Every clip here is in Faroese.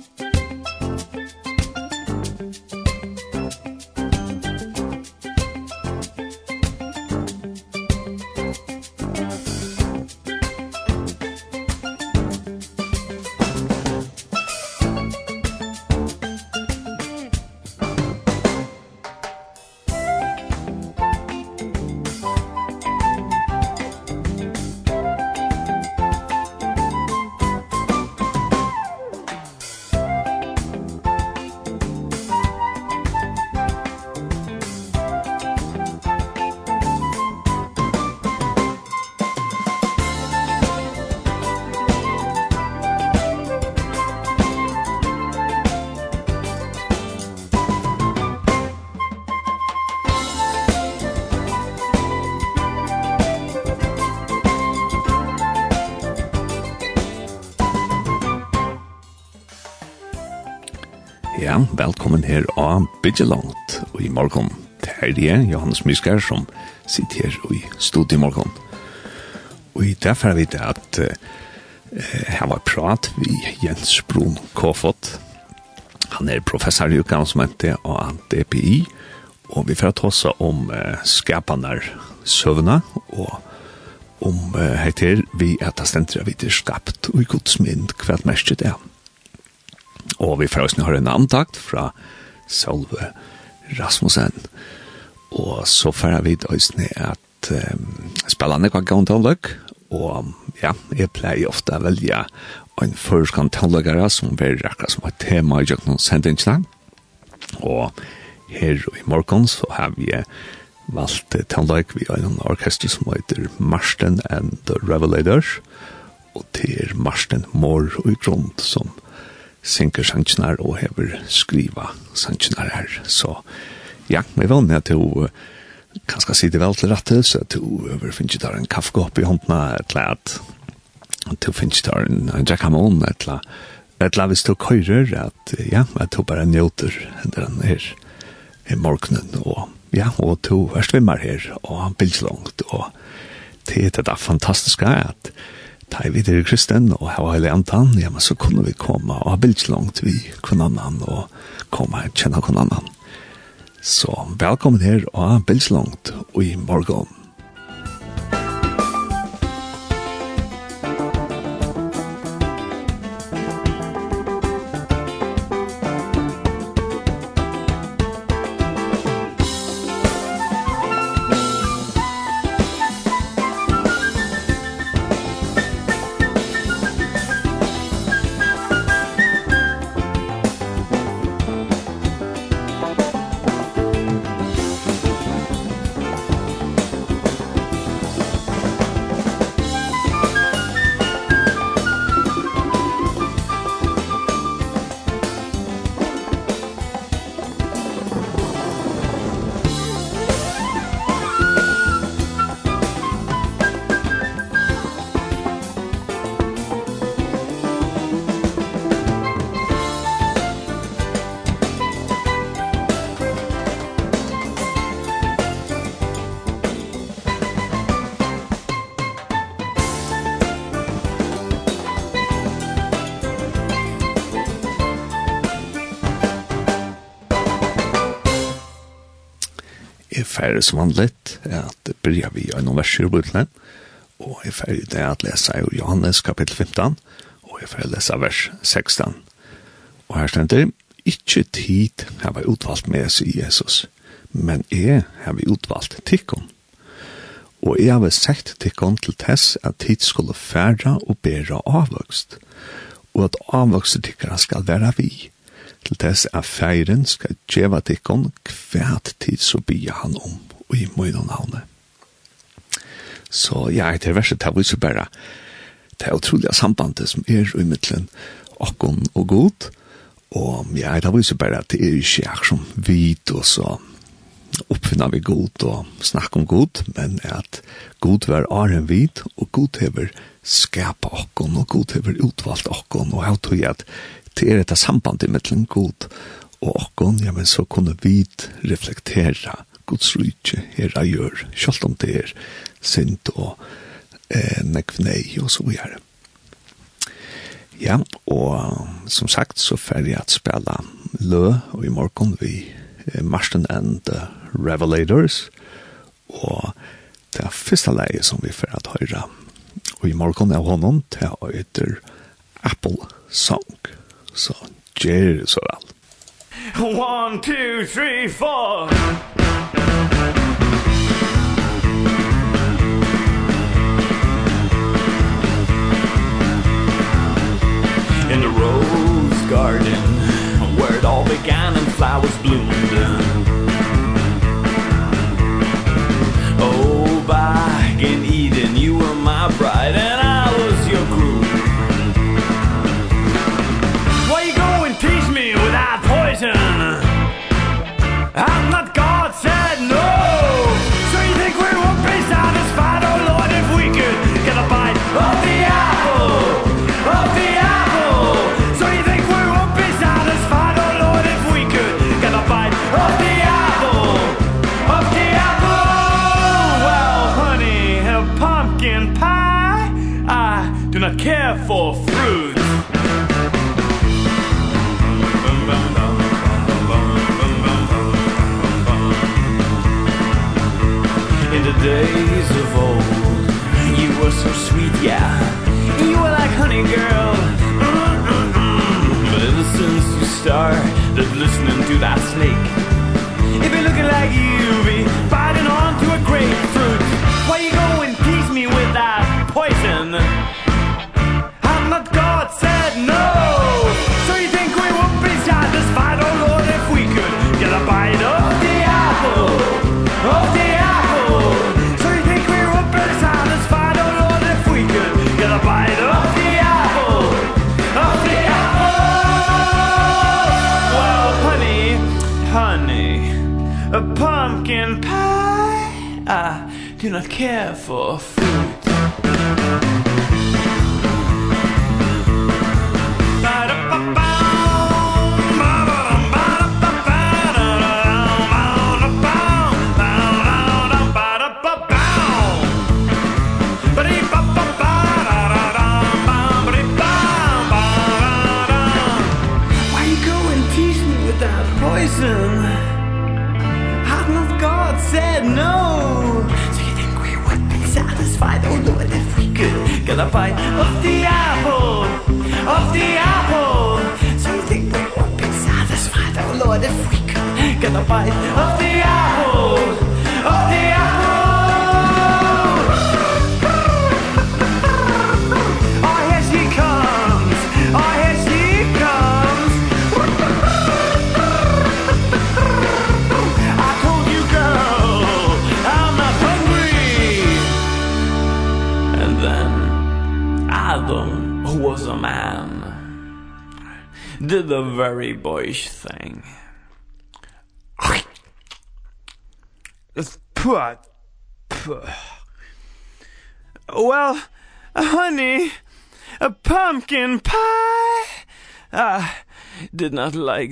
Musik velkommen her av Bidgeland og i morgen. Det er det, Johannes Myskar, som sitter her i studiet i morgen. Og i det er vi at uh, her var prat vi Jens Brun Kofot. Han er professor i utgangsmentet av DPI, og vi får ta oss om uh, skapene søvnene og om uh, heter vi at det stender vi til skapt og i godsmynd hva det er. Ja. Og vi får også høre en antakt fra Solve Rasmussen. Og så får vi også at um, spillene kan gå til tåløk. Og ja, jeg pleier ofte å velge en førskan tåløkere som blir akkurat som et tema i Jøkken sendingene. Og her i morgen så har vi valgt tåløk vi har en orkester som heter Marsten and the Revelators. Og til Marsten Mår og Grund som synker sannsjonar og hever skriva sannsjonar her. Så ja, vi vil med til å kanskje sitte vel til rette, så til å over der en kaffekopp i håndene, eller at å finne der en, en Jack Hamon, eller eller hvis du køyrer, at ja, at du bare njoter den her i morgenen, og ja, og du er svimmer her, og han bildslangt, og det er det fantastiske at Da vi til kristen og hava hele antan, ja, men så kunne vi komme og ha bildt langt vi kunne annan og komme og kjenne kunne annan. Så velkommen her og ha bildt langt og i morgen. færre som handlet, er at det bryr vi av noen verser i bøtlen, og jeg færre det at lese i Johannes kapittel 15, og jeg færre lese vers 16. Og her stender, ikke tid har vi utvalgt med oss i Jesus, men jeg har vi utvalgt tikkene. Og jeg har sagt tikkene til tess at tid skulle færre og bedre avvokst, og at avvøkst tikkene skal være vi til tess at feiren skal djeva tikkon kvært tid så bia han om og i møyden havne. Så ja, det er verset tar vi så bare det er utrolige sambandet som er i midtelen okkon og god, og ja, det er jo bare at det er ikke jeg som vit og så oppfinner vi god og snakker om god, men at god var er en vit og god hever skapa okkon, og god hever utvalgt okkon, og jeg tror at det er dette sambandet mellom god og okkon, ja, men så kunne vi reflektera Guds rydtje her jeg gjør, selv om det er synd og eh, nekvnei og så videre. Ja, og som sagt så fer jeg at spela lø, og i morgen vi eh, Marston and the Revelators, og det er første leie som vi fer at høyre, og i morgen er honom til å ytter Apple Song. Så, gjør så vel. One, two, three, four. In the rose garden Where it all began and flowers bloomed Oh, back in Eden You were my bride and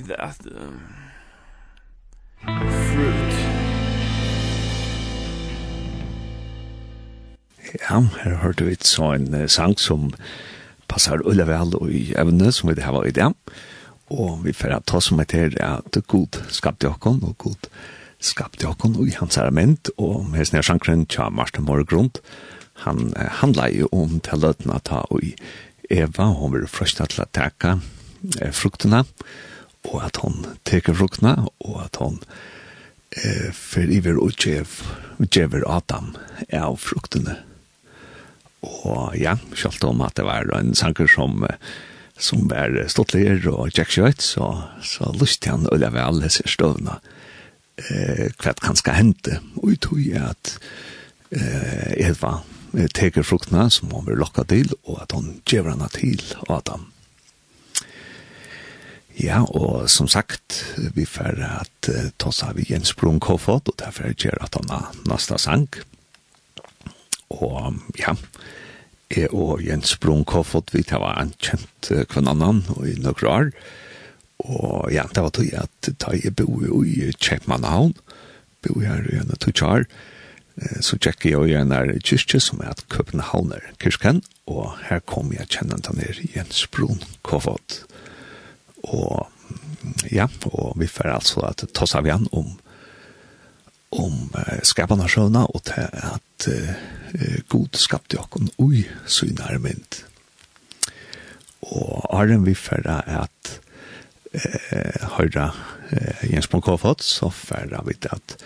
that um, fruit. Ja, her hørte vi så en sang som passar ulla vel og i evne som vi har i det. Og vi får ta som et her at god skapte okkon og god skapte okkon og i hans herament og her snir sjankren tja Marsten Morgrund han handla jo om til løtna ta og i Eva, hon vil frøsna til å teka eh, fruktene, og og at han teker rukna, og at han eh, fer iver og djev, djever Adam av fruktene. Og ja, selv om at det var en sanger som, som var Stottler og Jack Schøyt, så, så lyste han å leve alle disse støvna eh, hva kan skal hente, og jeg tror at eh, Edva teker fruktene som han vil lokka til, og at han djever henne til Adam. Ja, og som sagt, vi får at uh, ta oss av Jens kofot, og derfor gjør at han har nasta sang. Og ja, jeg og Jens kofot, vi tar var ankjent uh, hver annan og i noen år. Og ja, det var tog at da jeg bo i Kjepmannhavn, bo her i en tutsjar, så tjekker jeg igjen her kyrkje som er at Københavner kyrken, og her kom jeg kjennende ned Jens Brunkoffert. Og ja, og vi får altså at ta seg igjen om om eh, skapande sjøna og til at uh, god skapte jokken ui synar mynd. Og Arjen vi får at eh, høyre uh, Jens Mon Kofot, så får vi til at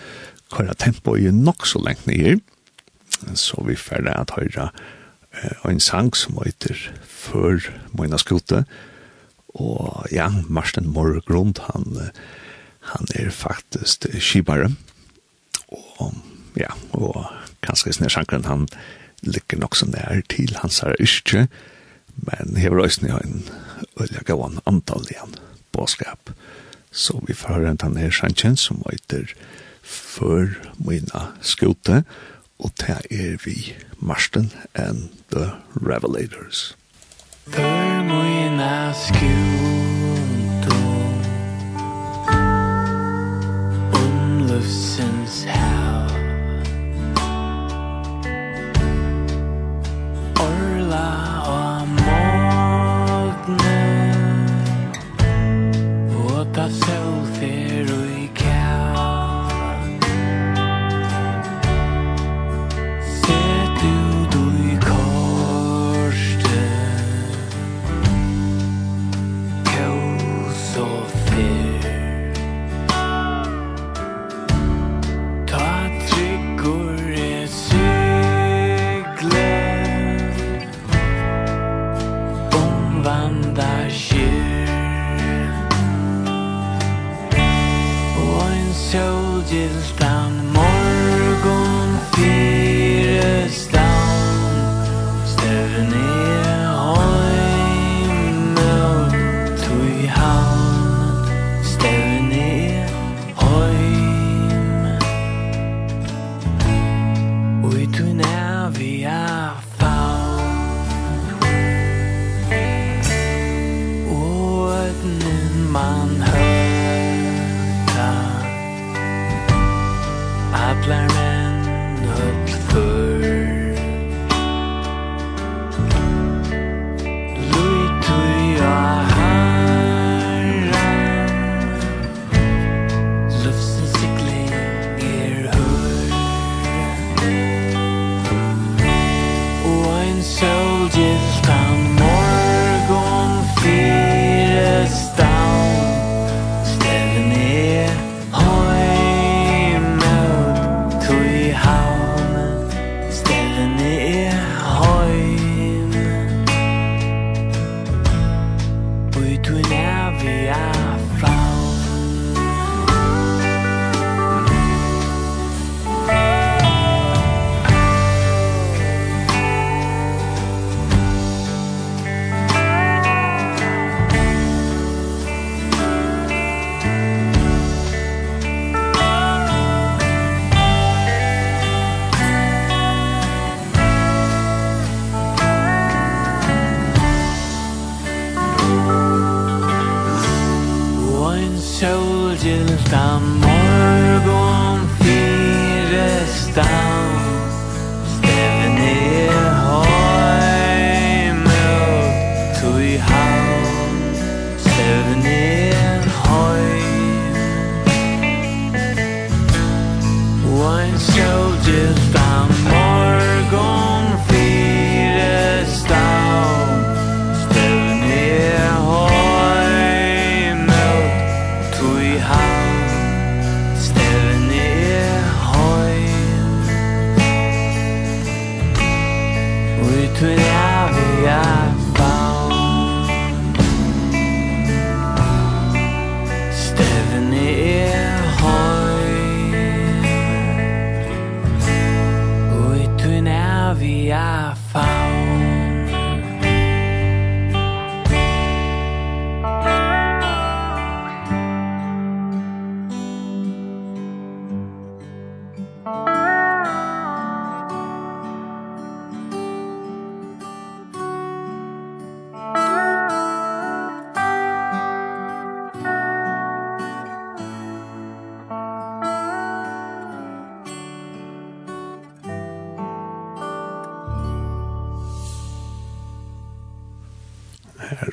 køyre tempo er nok så lengt nye. Så vi får at høyre uh, en sang som heter Før Moina Skote, Og ja, Marsten Morgrund, han, han er faktisk skibare. Og ja, og kanskje snedsankeren, han ligger nok som det er til hans her yrke, men hever øyne har en øyne gav han antall igjen påskap. Så vi får høre den her sjankeren som heter Før mina skute, og det er vi Marsten and the Revelators. För mina skuldor Om luftsens hav Orla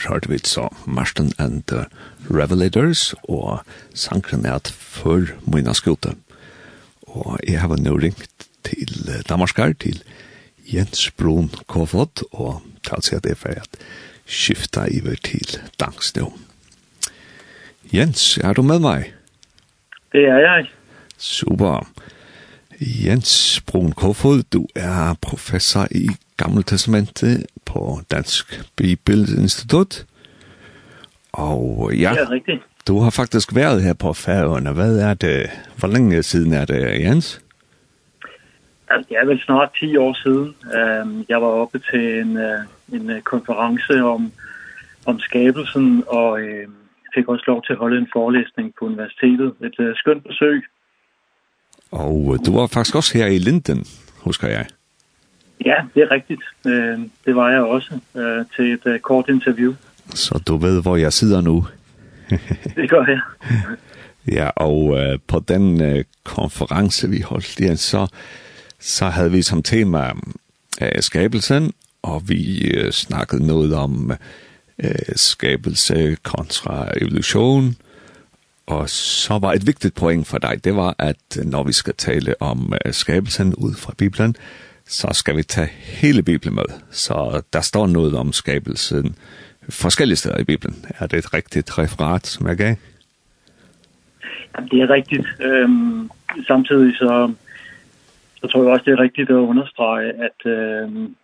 hørte vi så Marston and the Revelators og sankren er for Moina Skute. Og jeg har nå ringt til Damaskar, til Jens Brun Kofod, og talt seg at det er at skifta iver til Dangsnå. Jens, er du med meg? Det er jeg. Super. Jens Brun Kofod, du er professor i Gamle Testamentet på Dansk Bibelinstitut. Og ja, ja rigtigt. du har faktisk været her på Færøerne. Hvad er det? Hvor længe siden er det, Jens? Ja, det er vel snart 10 år siden. Jeg var oppe til en, en konference om, om skabelsen, og fik også lov til at holde en forelæsning på universitetet. Et skønt besøg. Og du var faktisk også her i Linden, husker jeg. Ja, det er rigtigt. Det var jeg også til et kort interview. Så du ved, hvor jeg sidder nu. det gør jeg. ja, og på den konference, vi holdt der, så, så havde vi som tema skabelsen, og vi snakkede noget om skabelse kontra evolution, og Og så var et vigtigt poeng for dig, det var, at når vi skal tale om skabelsen ud fra Bibelen, så skal vi tage hele Bibelen med. Så der står noget om skabelsen forskellige steder i Bibelen. Er det et rigtigt referat, som jeg gav? Jamen, det er rigtigt. Øhm, samtidig så, så tror jeg også, det er rigtigt at understrege, at øhm,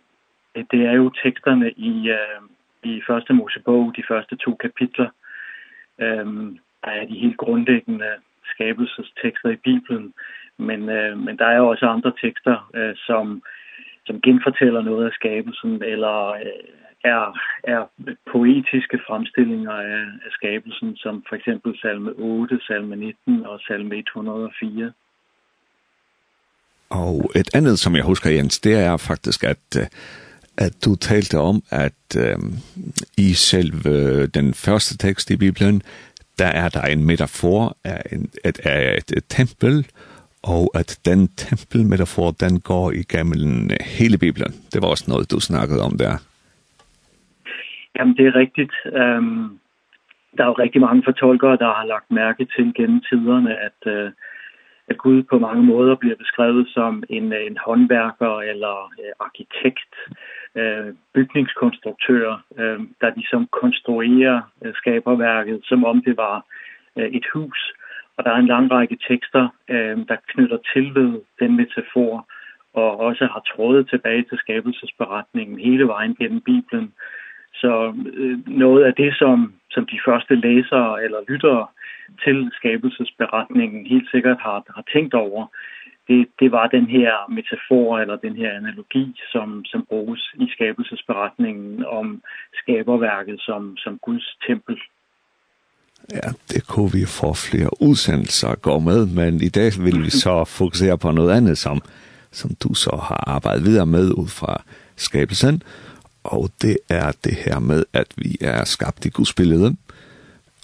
det er jo teksterne i, øh, i første Mosebog, de første to kapitler, øhm, der er de helt grundlæggende skabelsestekster i Bibelen, men øh, men der er jo også andre tekster øh, som som genfortæller noget af skabelsen eller øh, er er poetiske fremstillinger af, af skabelsen som for eksempel salme 8, salme 19 og salme 104. Og et andet som jeg husker Jens, det er faktisk at at du talte om at øh, i selve den første tekst i Bibelen der er der en metafor af, en, et, af et, et tempel, og at den tempelmetafor, den går igennem hele Bibelen. Det var også noget, du snakkede om der. Jamen, det er rigtigt. Um, der er jo rigtig mange fortolkere, der har lagt mærke til gennem tiderne, at, uh, at Gud på mange måder bliver beskrevet som en, en håndværker eller uh, arkitekt, øh, bygningskonstruktører, øh, der ligesom konstruerer øh, skaberværket, som om det var øh, et hus. Og der er en lang række tekster, øh, der knytter til ved den metafor, og også har trådet tilbage til skabelsesberetningen hele vejen gennem Bibelen. Så øh, noget af det, som, som de første læsere eller lyttere til skabelsesberetningen helt sikkert har, har tænkt over, det det var den her metafor eller den her analogi som som bruges i skabelsesberetningen om skaberværket som som Guds tempel. Ja, det kunne vi få flere udsendelser at gå med, men i dag vil vi så fokusere på noget andet, som, som du så har arbejdet videre med ud fra skabelsen, og det er det her med, at vi er skabt i Guds billede,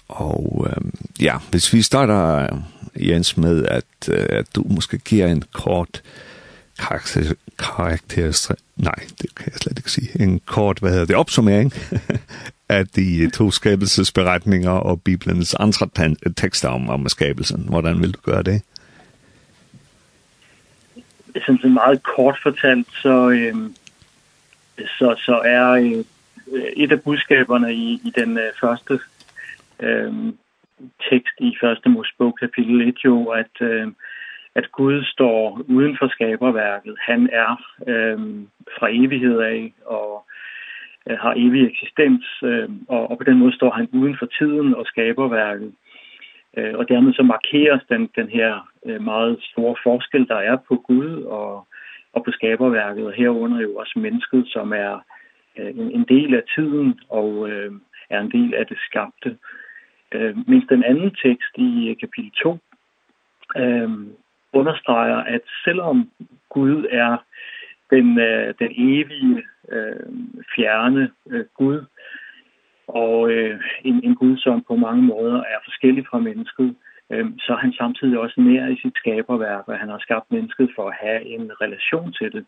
Og øh, ja, hvis vi starter, Jens, med at, øh, at du måske giver en kort karakter, karakter nej, det kan jeg slet ikke sige, en kort, hvad hedder det, opsummering af de to skabelsesberetninger og Bibelens andre tekster om, om skabelsen. Hvordan vil du gøre det? Sådan så meget kort fortalt, så, øh, så, så er øh, et af budskaberne i, i den øh, første øh, tekst i første Mosebog kapitel 1 jo, at, øh, at Gud står uden for skaberværket. Han er øh, fra evighed af og øh, har evig eksistens, øh, og, og på den måde står han uden for tiden og skaberværket. Øh, og dermed så markeres den, den her øh, meget store forskel, der er på Gud og, og på skaberværket, og herunder jo også mennesket, som er øh, en, en del af tiden og øh, er en del af det skabte. Øh, øh, mindst den anden tekst i kapitel 2 øh, understreger, at selvom Gud er den, øh, den evige, øh, fjerne øh, Gud, og øh, en, en Gud, som på mange måder er forskellig fra mennesket, øh, så er han samtidig også nær i sit skaberværk, og han har skabt mennesket for at have en relation til det.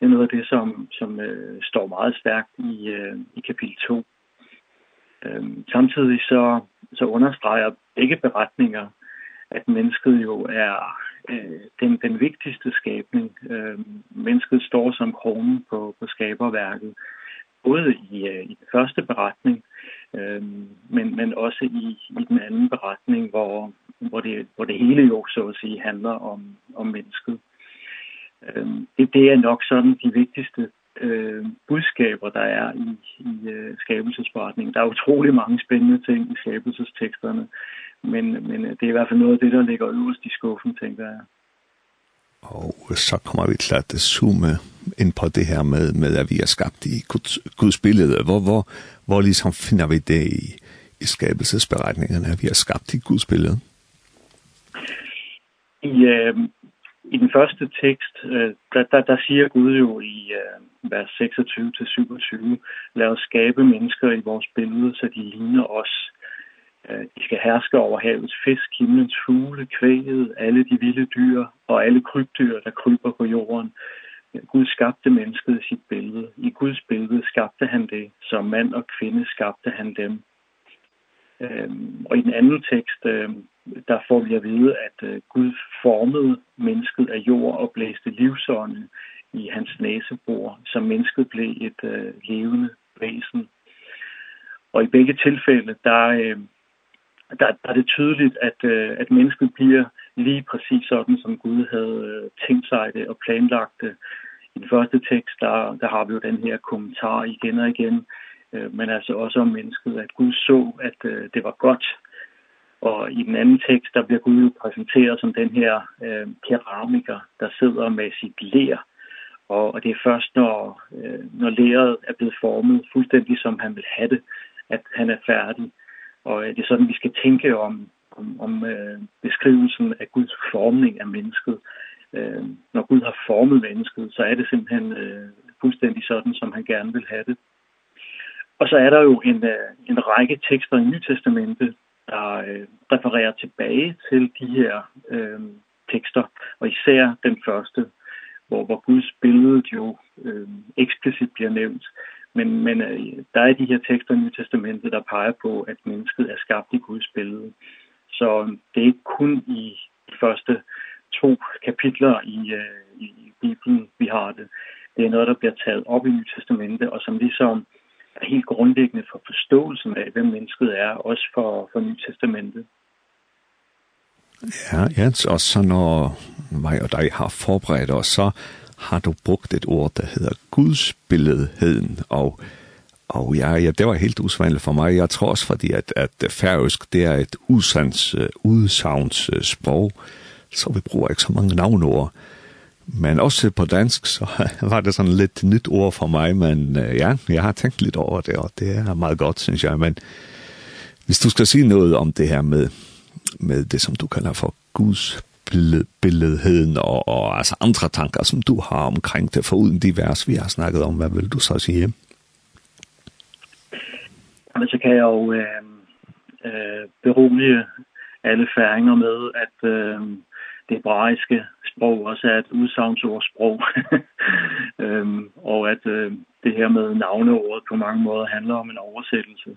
Det er noget af det, som, som øh, står meget stærkt i, øh, i kapitel 2. Øhm, samtidig så, så understreger begge beretninger, at mennesket jo er øh, den, den vigtigste skabning. Øh, mennesket står som kronen på, på skaberværket, både i, øh, i den første beretning, øh, men, men også i, i den anden beretning, hvor, hvor, det, hvor det hele jo så at sige handler om, om mennesket. Øh, det, det er nok sådan de vigtigste øh, budskaber, der er i, i øh, skabelsesberetningen. Der er utrolig mange spændende ting i skabelsesteksterne, men, men det er i hvert fald noget af det, der ligger øverst i skuffen, tænker jeg. Og så kommer vi til at zoome ind på det her med, med at vi er skabt i Guds, Guds billede. Hvor, hvor, hvor ligesom finder vi det i, i skabelsesberetningerne, at vi er skabt i Guds billede? I, øh, i den første tekst, der, der, der siger Gud jo i øh, vers 26-27, lad os skabe mennesker i vores billede, så de ligner os. Øh, de skal herske over havets fisk, himlens fugle, kvæget, alle de vilde dyr og alle krybdyr, der kryber på jorden. Gud skabte mennesket i sit billede. I Guds billede skabte han det. Som mand og kvinde skabte han dem. Øh, og i den anden tekst, øh, der får vi at vide, at øh, Gud formede mennesket af jord og blæste livsånden i hans næsebor, så mennesket blev et øh, levende væsen. Og i begge tilfælde, der, øh, der, der er det tydeligt, at, øh, at mennesket bliver lige præcis sådan, som Gud havde øh, tænkt sig det og planlagt det. I den første tekst, der, der har vi jo den her kommentar igen og igen, øh, men altså også om mennesket, at Gud så, at øh, det var godt. Og i den anden tekst, der bliver Gud præsenteret som den her øh, keramiker, der sidder med sit lær. Og, og det er først, når, øh, når læret er blevet formet fuldstændig, som han vil have det, at han er færdig. Og øh, det er sådan, vi skal tænke om, om, om øh, beskrivelsen af Guds formning af mennesket. Øh, når Gud har formet mennesket, så er det simpelthen øh, fuldstændig sådan, som han gerne vil have det. Og så er der jo en, en række tekster i Nytestamentet, der øh, refererer tilbage til de her øh, tekster, og især den første, hvor, hvor Guds billede jo øh, eksplicit bliver nævnt. Men, men øh, der er de her tekster i Nye Testamentet, der peger på, at mennesket er skabt i Guds billede. Så det er ikke kun i de første to kapitler i, øh, i Bibelen, vi har det. Det er noget, der bliver taget op i Nye Testamentet, og som ligesom er helt grundlæggende for forståelsen af, hvem mennesket er, også for, for Nye Testamentet. Ja, Jens, og så når mig og dig har forberedt os, så har du brugt et ord, der hedder gudsbilledheden, og Og ja, ja, det var helt usvanligt for mig. Jeg tror også, fordi at, at færøsk, det er et usands, udsavns sprog, så vi bruger ikke så mange navnord. Men også på dansk, så var det sådan lidt nyt ord for mig, men uh, ja, jeg har tænkt lidt over det, og det er meget godt, synes jeg. Men hvis du skal sige noget om det her med, med det, som du kalder for Guds billedheden og, og altså andre tanker, som du har omkring det, for uden de vers, vi har snakket om, hvad vil du så sige? Men så kan jeg jo øh, øh, berolige alle færinger med, at øh, det hebraiske sprog også er et udsagnsordssprog. øhm, og at øh, det her med navneordet på mange måder handler om en oversættelse.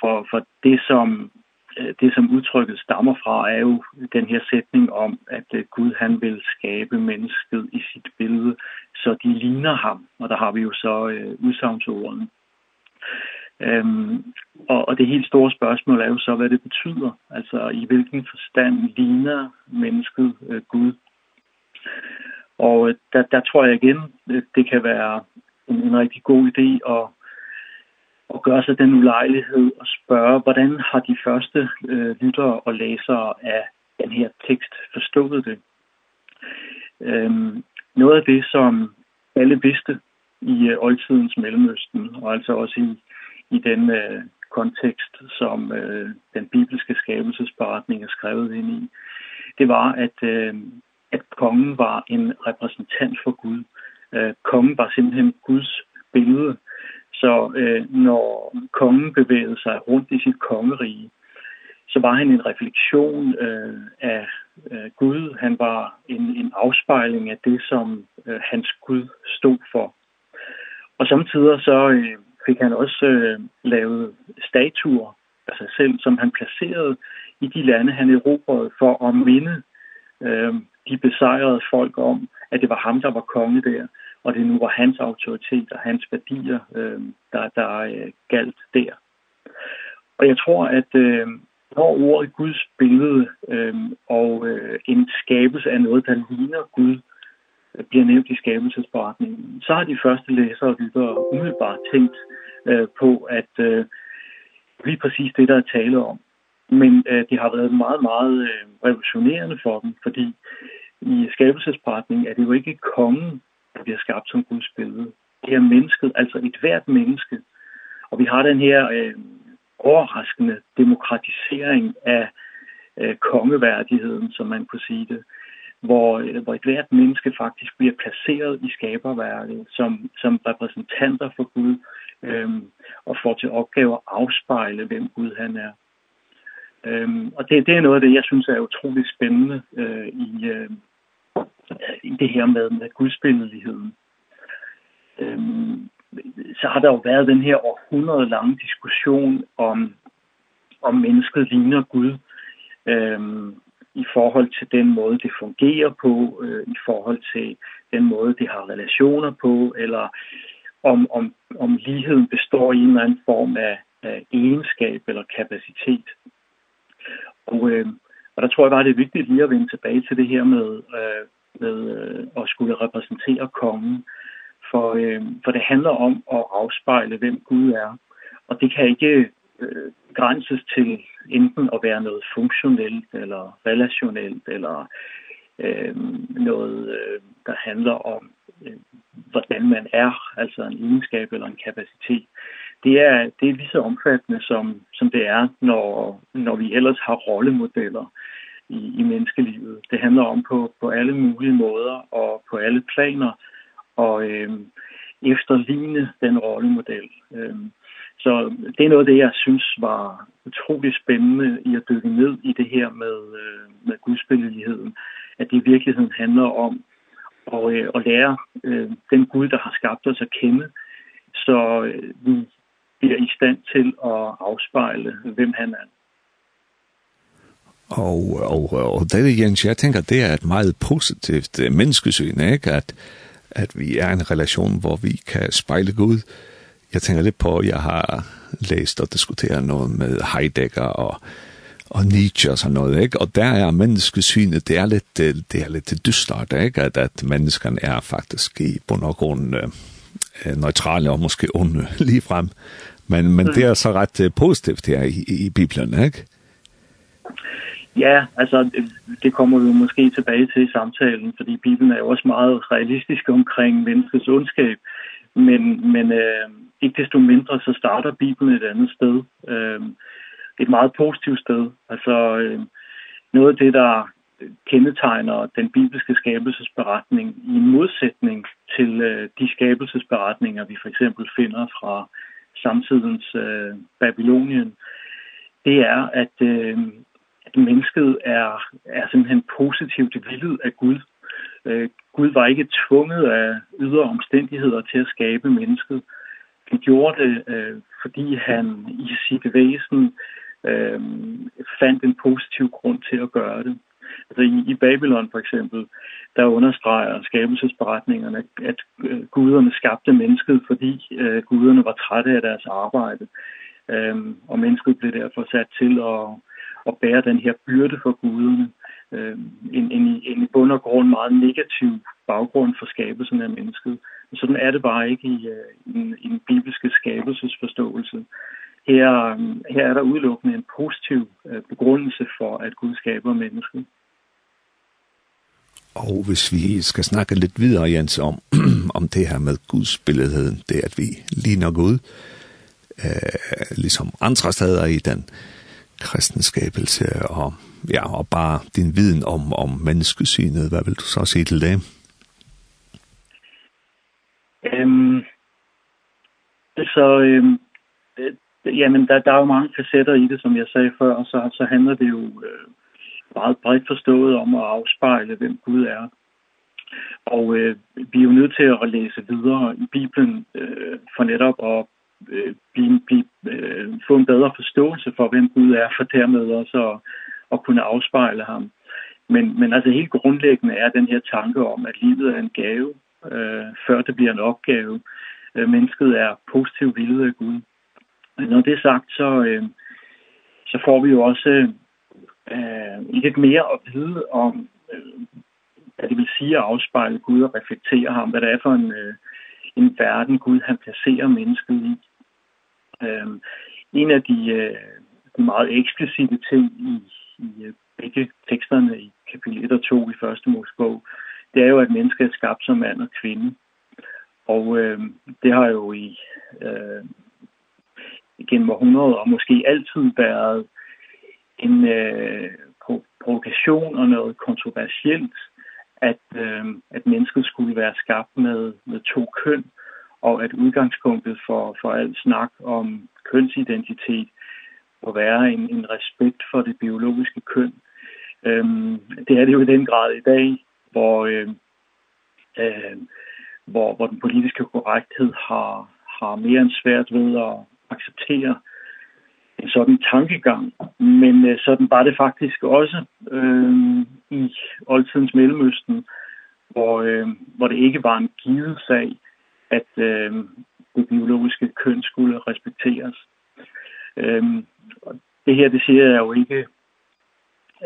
For, for det, som, øh, det, som udtrykket stammer fra, er jo den her sætning om, at øh, Gud han vil skabe mennesket i sit billede, så de ligner ham. Og der har vi jo så øh, udsagnsordene. Ehm og og det helt store spørgsmål er jo så hvad det betyder. Altså i hvilken forstand ligner mennesket øh, Gud? Og der, der tror jeg igen, det kan være en, en rigtig god idé at, at gøre sig den ulejlighed og spørge, hvordan har de første øh, lyttere og læsere af den her tekst forstået det? Øhm, noget af det, som alle vidste i øh, oldtidens Mellemøsten, og altså også i, i den øh, kontekst, som øh, den bibelske skabelsesberetning er skrevet ind i, det var, at øh, at kongen var en repræsentant for Gud. Øh, kongen var simpelthen Guds billede. Så øh, når kongen bevægede sig rundt i sit kongerige, så var han en refleksion øh, af øh, Gud. Han var en, en afspejling af det, som øh, hans Gud stod for. Og samtidig så øh, fik han også øh, lavet statuer af sig selv, som han placerede i de lande, han erobrede for at minde øh, de besejrede folk om, at det var ham, der var konge der, og det nu var hans autoritet og hans værdier, øh, der, der øh, galt der. Og jeg tror, at øh, når ordet Guds billede øh, og øh, en skabelse af noget, der ligner Gud, øh, bliver nævnt i skabelsesberetningen, så har de første læsere og lyttere umiddelbart tænkt øh, på, at øh, lige præcis det, der er tale om, Men øh, det har været meget, meget øh, revolutionerende for dem, fordi i skabelsespartning er det jo ikke kongen, der bliver skabt som Guds billede. Det er mennesket, altså et hvert menneske. Og vi har den her øh, overraskende demokratisering af øh, kongeværdigheden, som man kunne sige det, hvor, øh, hvor et hvert menneske faktisk bliver placeret i skaberværket som, som repræsentanter for Gud øh, og får til opgave at afspejle, hvem Gud han er. Øhm, og det, det er noget af det, jeg synes er utrolig spændende øh, i, øh, i det her med, med gudsbilledligheden. Ehm så har der jo været den her århundrede lange diskussion om, om mennesket ligner Gud Ehm i forhold til den måde, det fungerer på, øh, i forhold til den måde, det har relationer på, eller om, om, om ligheden består i en eller anden form af, af egenskab eller kapacitet. Og, øh, og der tror jeg bare, det er vigtigt lige at vende tilbage til det her med, øh, med øh, at skulle repræsentere kongen. For, øh, for det handler om at afspejle, hvem Gud er. Og det kan ikke øh, grænses til enten at være noget funktionelt eller relationelt eller øh, noget, øh, der handler om, øh, hvordan man er, altså en egenskab eller en kapacitet det er det er lige så omfattende som som det er når når vi ellers har rollemodeller i i menneskelivet. Det handler om på på alle mulige måder og på alle planer og ehm efterligne den rollemodel. Ehm så det er noget af det jeg synes var utrolig spændende i at dykke ned i det her med med gudsbilledigheden, at det i virkeligheden handler om og øh, og lære øh, den Gud der har skabt os at kende så øh, vi bliver i stand til at afspejle, hvem han er. Og, og, og det, Jens, jeg tænker, det er et meget positivt menneskesyn, ikke? At, at vi er i en relation, hvor vi kan spejle Gud. Jeg tænker lidt på, at jeg har læst og diskuteret noget med Heidegger og, og Nietzsche og sådan noget, ikke? Og der er menneskesynet, det er lidt, det er lidt dystert, ikke? At, at menneskerne er faktisk i bund og grund øh, neutrale og måske onde lige frem. Men, men det er så ret positivt her i, i Bibelen, ikke? Ja, altså det kommer vi måske tilbage til i samtalen, fordi Bibelen er jo også meget realistisk omkring menneskets ondskab. Men, men øh, ikke desto mindre, så starter Bibelen et andet sted. Øh, et meget positivt sted. Altså øh, noget af det, der kendetegner den bibelske skabelsesberetning i modsætning til øh, de skabelsesberetninger, vi for eksempel finder fra samtidens øh, Babylonien, det er, at, øh, at mennesket er, er simpelthen positivt vildt af Gud. Øh, Gud var ikke tvunget af ydre omstændigheder til at skabe mennesket. Han gjorde det, øh, fordi han i sit væsen øh, fandt en positiv grund til at gøre det. Altså i, i Babylon for eksempel, der understreger skabelsesberetningerne, at guderne skabte mennesket, fordi øh, guderne var trætte af deres arbejde. Øhm, og mennesket blev derfor sat til at, at bære den her byrde for guderne. Øhm, en, en, en i bund og grund meget negativ baggrund for skabelsen af mennesket. Men sådan er det bare ikke i, i, i den bibelske skabelsesforståelse. Her, her er der udelukkende en positiv øh, begrundelse for, at Gud skaber mennesket. Og hvis vi skal snakke lidt videre, Jens, om, om det her med Guds billedhed, det at vi ligner Gud, øh, ligesom andre steder i den kristne skabelse, og, ja, og bare din viden om, om menneskesynet, hvad vil du så sige til det? Øhm, så, øhm, det, jamen, der, der er jo mange facetter i det, som jeg sagde før, og så, så handler det jo... Øh, meget bredt forstået om at afspejle, hvem Gud er. Og øh, vi er jo nødt til at læse videre i Bibelen øh, for netop at øh, blive, blive, øh, få en bedre forståelse for, hvem Gud er, for dermed også at, at kunne afspejle ham. Men, men altså helt grundlæggende er den her tanke om, at livet er en gave, øh, før det bliver en opgave. Øh, mennesket er positivt villet af Gud. Når det er sagt, så, øh, så får vi jo også øh, lidt mere at vide om, øh, hvad det vil sige at afspejle Gud og reflektere ham, hvad det er for en, øh, en verden Gud han placerer mennesket i. Øh, en af de, øh, de meget eksplicite ting i, i begge teksterne i kapitel 1 og 2 i første Mosebog, det er jo, at mennesket er skabt som mand og kvinde. Og øh, det har jo i øh, gennem århundreder og måske altid været en øh, provokation og noget kontroversielt, at, øh, at mennesket skulle være skabt med, med to køn, og at udgangspunktet for, for alt snak om kønsidentitet må være en, en respekt for det biologiske køn. Øhm, det er det jo i den grad i dag, hvor, øh, øh, hvor, hvor den politiske korrekthed har, har mere end svært ved at acceptere øh, en sådan tankegang. Men øh, sådan var det faktisk også øh, i oldtidens Mellemøsten, hvor, øh, hvor det ikke var en givet sag, at øh, det biologiske køn skulle respekteres. Øh, og det her, det siger jeg jo ikke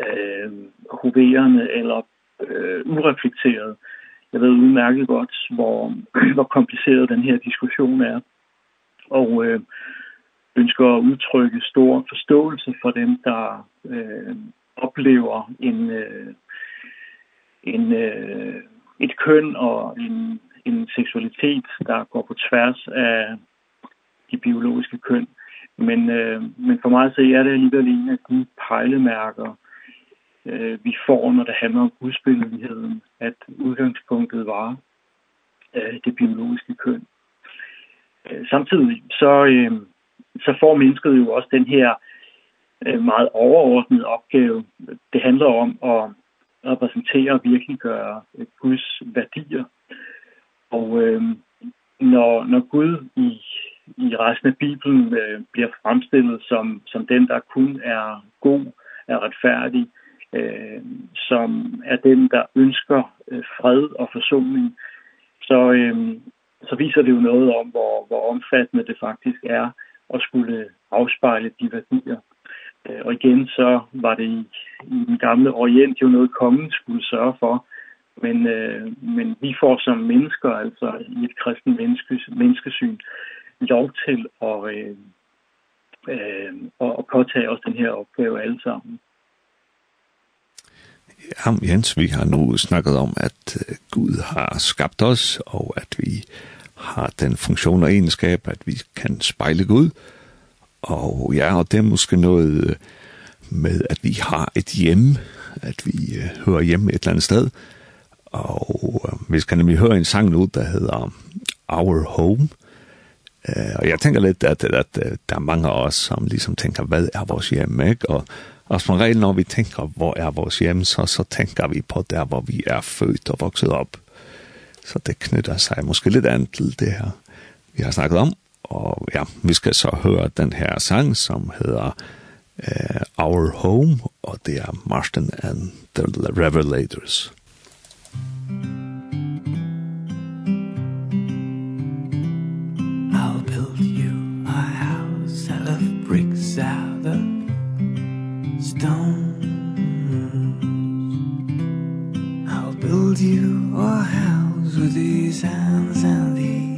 øh, hoverende eller øh, ureflekteret. Jeg ved udmærket godt, hvor, hvor kompliceret den her diskussion er. Og øh, ønsker at udtrykke stor forståelse for dem, der øh, oplever en, øh, en, øh, et køn og en, en seksualitet, der går på tværs af de biologiske køn. Men, øh, men for mig så er det alligevel en af de pejlemærker, øh, vi får, når det handler om udspilligheden, at udgangspunktet var øh, det biologiske køn. Samtidig så, øh, så får mennesket jo også den her meget overordnede opgave. Det handler om at repræsentere og virkeliggøre Guds værdier. Og øh, når, når Gud i, i resten af Bibelen øh, bliver fremstillet som, som den, der kun er god, er retfærdig, øh, som er den, der ønsker øh, fred og forsoning, så, øh, så viser det jo noget om, hvor, hvor omfattende det faktisk er og skulle afspejle de værdier. Og igen så var det i, i den gamle orient jo noget kongen skulle sørge for, men øh, men vi får som mennesker altså i et kristen menneske menneskesyn lov til at øh, øh, at påtage os den her opgave alle sammen. Ja, Jens, vi har nu snakket om, at Gud har skabt os, og at vi har den funktion og egenskab, at vi kan spejle Gud. Og ja, og det er måske noget med, at vi har et hjem, at vi uh, hører hjemme et eller andet sted. Og uh, vi skal nemlig høre en sang nu, der hedder Our Home. Uh, og jeg tænker lidt, at, at, at, at der er mange af os, som ligesom tænker, hvad er vores hjem, ikke? Og, og som regel, når vi tænker, hvor er vores hjem, så, så tænker vi på der, hvor vi er født og vokset op. Så det knytter seg måske litt an til det her, vi har snakket om. Og ja, vi skal så høre den her sang, som heter uh, Our Home, og det er Marston and the Revelators. I'll build you a house out of bricks, out of stone. I'll build you a house these hands and these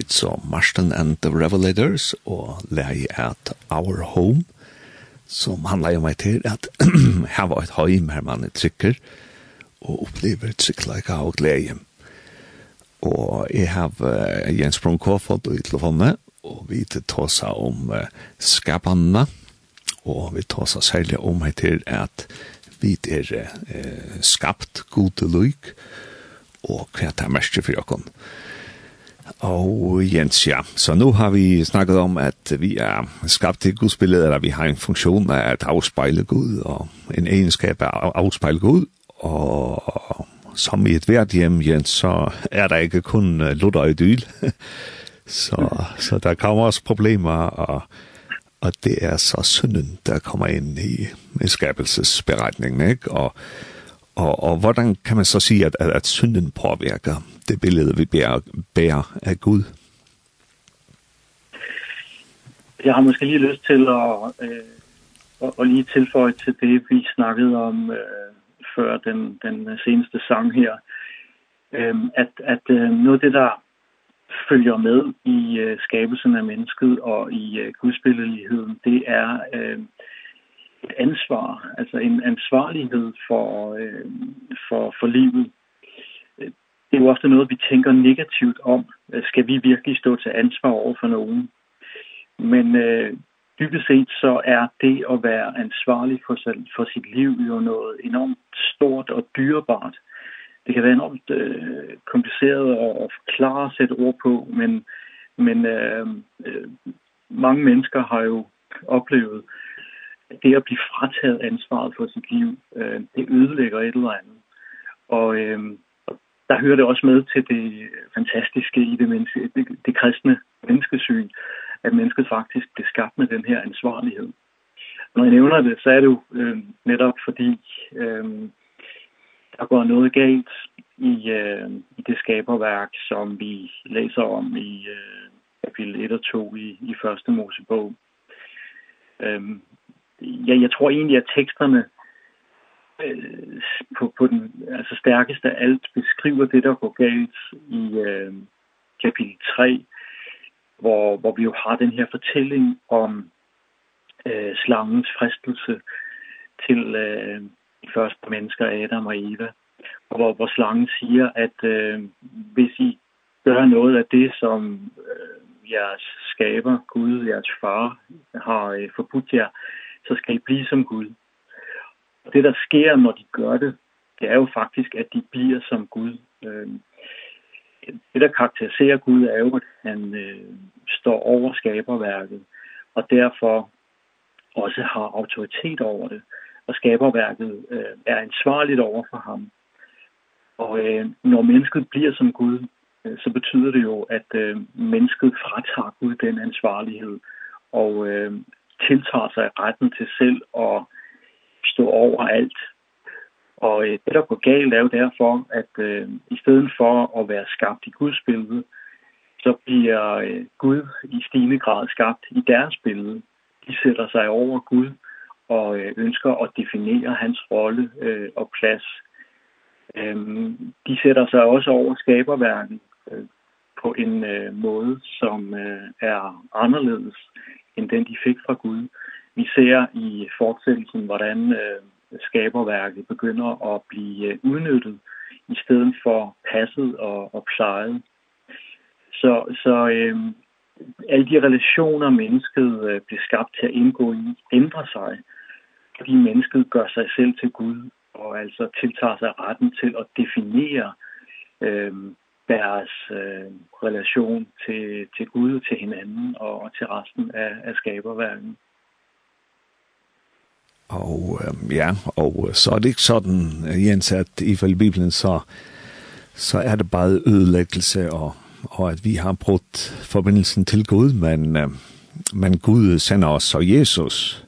vi så Marston and the Revelators og leie at Our Home som handlar om meg til at her var et heim her man er trykker og opplever trykkleika og glede. Og jeg har uh, Jens Brunkofod i telefonen, og vi til tåsa om uh, skapene, og vi tåsa særlig om her til at vi er uh, skapt gode lyk, og hva det er mest for dere. Og Jens, ja. Så nu har vi snakket om, at vi er skabt til Guds billede, eller vi har en funktion af at afspejle Gud, og en egenskab af at afspejle Gud. Og som i et hvert hjem, Jens, så er der ikke kun lutter og idyl. så, så der kommer også problemer, og, og det er så synden, der kommer ind i, i skabelsesberetningen, ikke? Og Og, og hvordan kan man så sige, at, at, at synden påvirker det billede, vi bærer, bærer af Gud? Jeg har måske lige lyst til at, øh, at, at lige tilføje til det, vi snakkede om øh, før den, den seneste sang her. Øh, at at øh, noget af det, der følger med i øh, skabelsen af mennesket og i øh, gudsbilledeligheden, det er... Øh, et ansvar, altså en ansvarlighed for øh, for for livet. Det er jo ofte noget vi tænker negativt om, skal vi virkelig stå til ansvar over for nogen? Men øh, dybest set så er det at være ansvarlig for sig, for sit liv jo noget enormt stort og dyrebart. Det kan være enormt øh, kompliceret at forklare og sætte ord på, men men øh, øh, mange mennesker har jo oplevet at det at blive frataget ansvaret for sit liv, øh, det ødelægger et eller andet. Og, øh, der hører det også med til det fantastiske i det, menneske, det, det kristne menneskesyn, at mennesket faktisk blev skabt med den her ansvarlighed. Når jeg nævner det, så er det jo øh, netop fordi, øh, der går noget galt i, øh, i det skaberværk, som vi læser om i øh, kapitel 1 og 2 i, i første Mosebog. Øh, jeg, jeg tror egentlig, at teksterne øh, på, på den altså stærkeste af alt beskriver det, der går galt i øh, kapitel 3, hvor, hvor vi jo har den her fortælling om øh, slangens fristelse til øh, de første mennesker, Adam og Eva, og hvor, hvor slangen siger, at øh, hvis I gør noget af det, som øh, jeres skaber, Gud, jeres far, har øh, forbudt jer, så skal I blive som Gud. Og det, der sker, når de gør det, det er jo faktisk, at de bliver som Gud. Øh, det, der karakteriserer Gud, er jo, at han øh, står over skaberværket, og derfor også har autoritet over det, og skaberværket øh, er ansvarligt over for ham. Og øh, når mennesket bliver som Gud, øh, så betyder det jo, at øh, mennesket fratager Gud den ansvarlighed, og øh, tiltager sig retten til selv at stå over alt. Og øh, det, der går galt, er jo derfor, at øh, i stedet for at være skabt i Guds billede, så bliver øh, Gud i stigende grad skabt i deres billede. De sætter sig over Gud og øh, ønsker at definere hans rolle øh, og plads. Øhm, de sætter sig også over skaberværket øh, på en øh, måde som øh, er anderledes end den, de fik fra Gud. Vi ser i fortsættelsen, hvordan øh, skaberværket begynder at blive udnyttet i stedet for passet og, og plejet. Så, så øh, alle de relationer, mennesket øh, bliver skabt til at indgå i, ændrer sig, fordi mennesket gør sig selv til Gud og altså tiltager sig retten til at definere øh, deres øh, relation til, til Gud, til hinanden og til resten af, af skaberverdenen. Og øh, ja, og så er det ikke sådan, Jens, at ifølge Bibelen, så, så er det bare ødelæggelse, og, og at vi har brudt forbindelsen til Gud, men, øh, men Gud sender os så Jesus,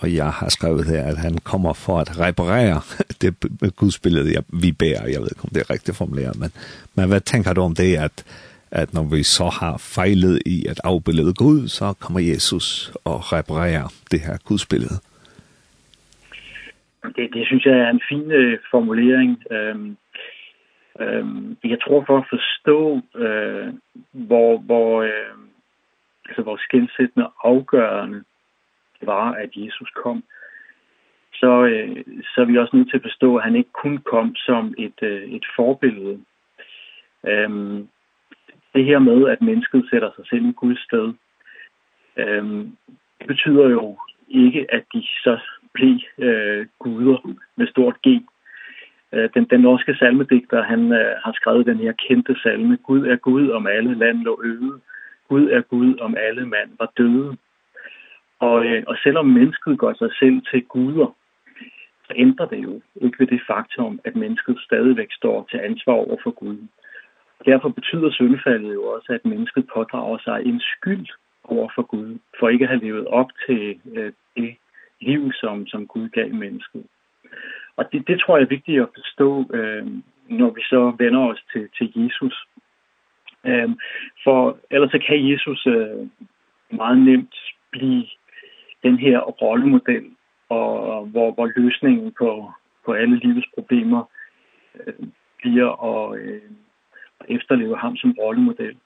og jeg har skrevet her, at han kommer for at reparere det gudsbillede, jeg, vi bærer. Jeg ved ikke, om det er rigtigt formuleret, men, men hvad tænker du om det, at, at når vi så har fejlet i at afbillede Gud, så kommer Jesus og reparerer det her gudsbillede? Det, det synes jeg er en fin øh, formulering. Øhm, øhm, jeg tror for at forstå, øh, hvor, hvor, øh, altså, hvor skilsættende afgørende var, at Jesus kom, så, øh, så er vi også nødt til at forstå, at han ikke kun kom som et, øh, et forbillede. Ehm det her med, at mennesket sætter sig selv i Guds sted, Ehm det betyder jo ikke, at de så blev øh, guder med stort G. Øh, den, den norske salmedigter, han øh, har skrevet den her kendte salme, Gud er Gud, om alle land lå øde. Gud er Gud, om alle mand var døde. Og, øh, og selvom mennesket gør sig selv til guder, så ændrer det jo ikke ved det faktum, at mennesket stadigvæk står til ansvar over for Gud. Og derfor betyder syndfaldet jo også, at mennesket pådrager sig en skyld over for Gud, for ikke at have levet op til øh, det liv, som, som Gud gav mennesket. Og det, det tror jeg er vigtigt at forstå, øh, når vi så vender os til, til Jesus. Øh, for ellers så kan Jesus øh, meget nemt blive den her rollemodel, og hvor, hvor løsningen på, på alle livets problemer øh, bliver at øh, efterleve ham som rollemodel.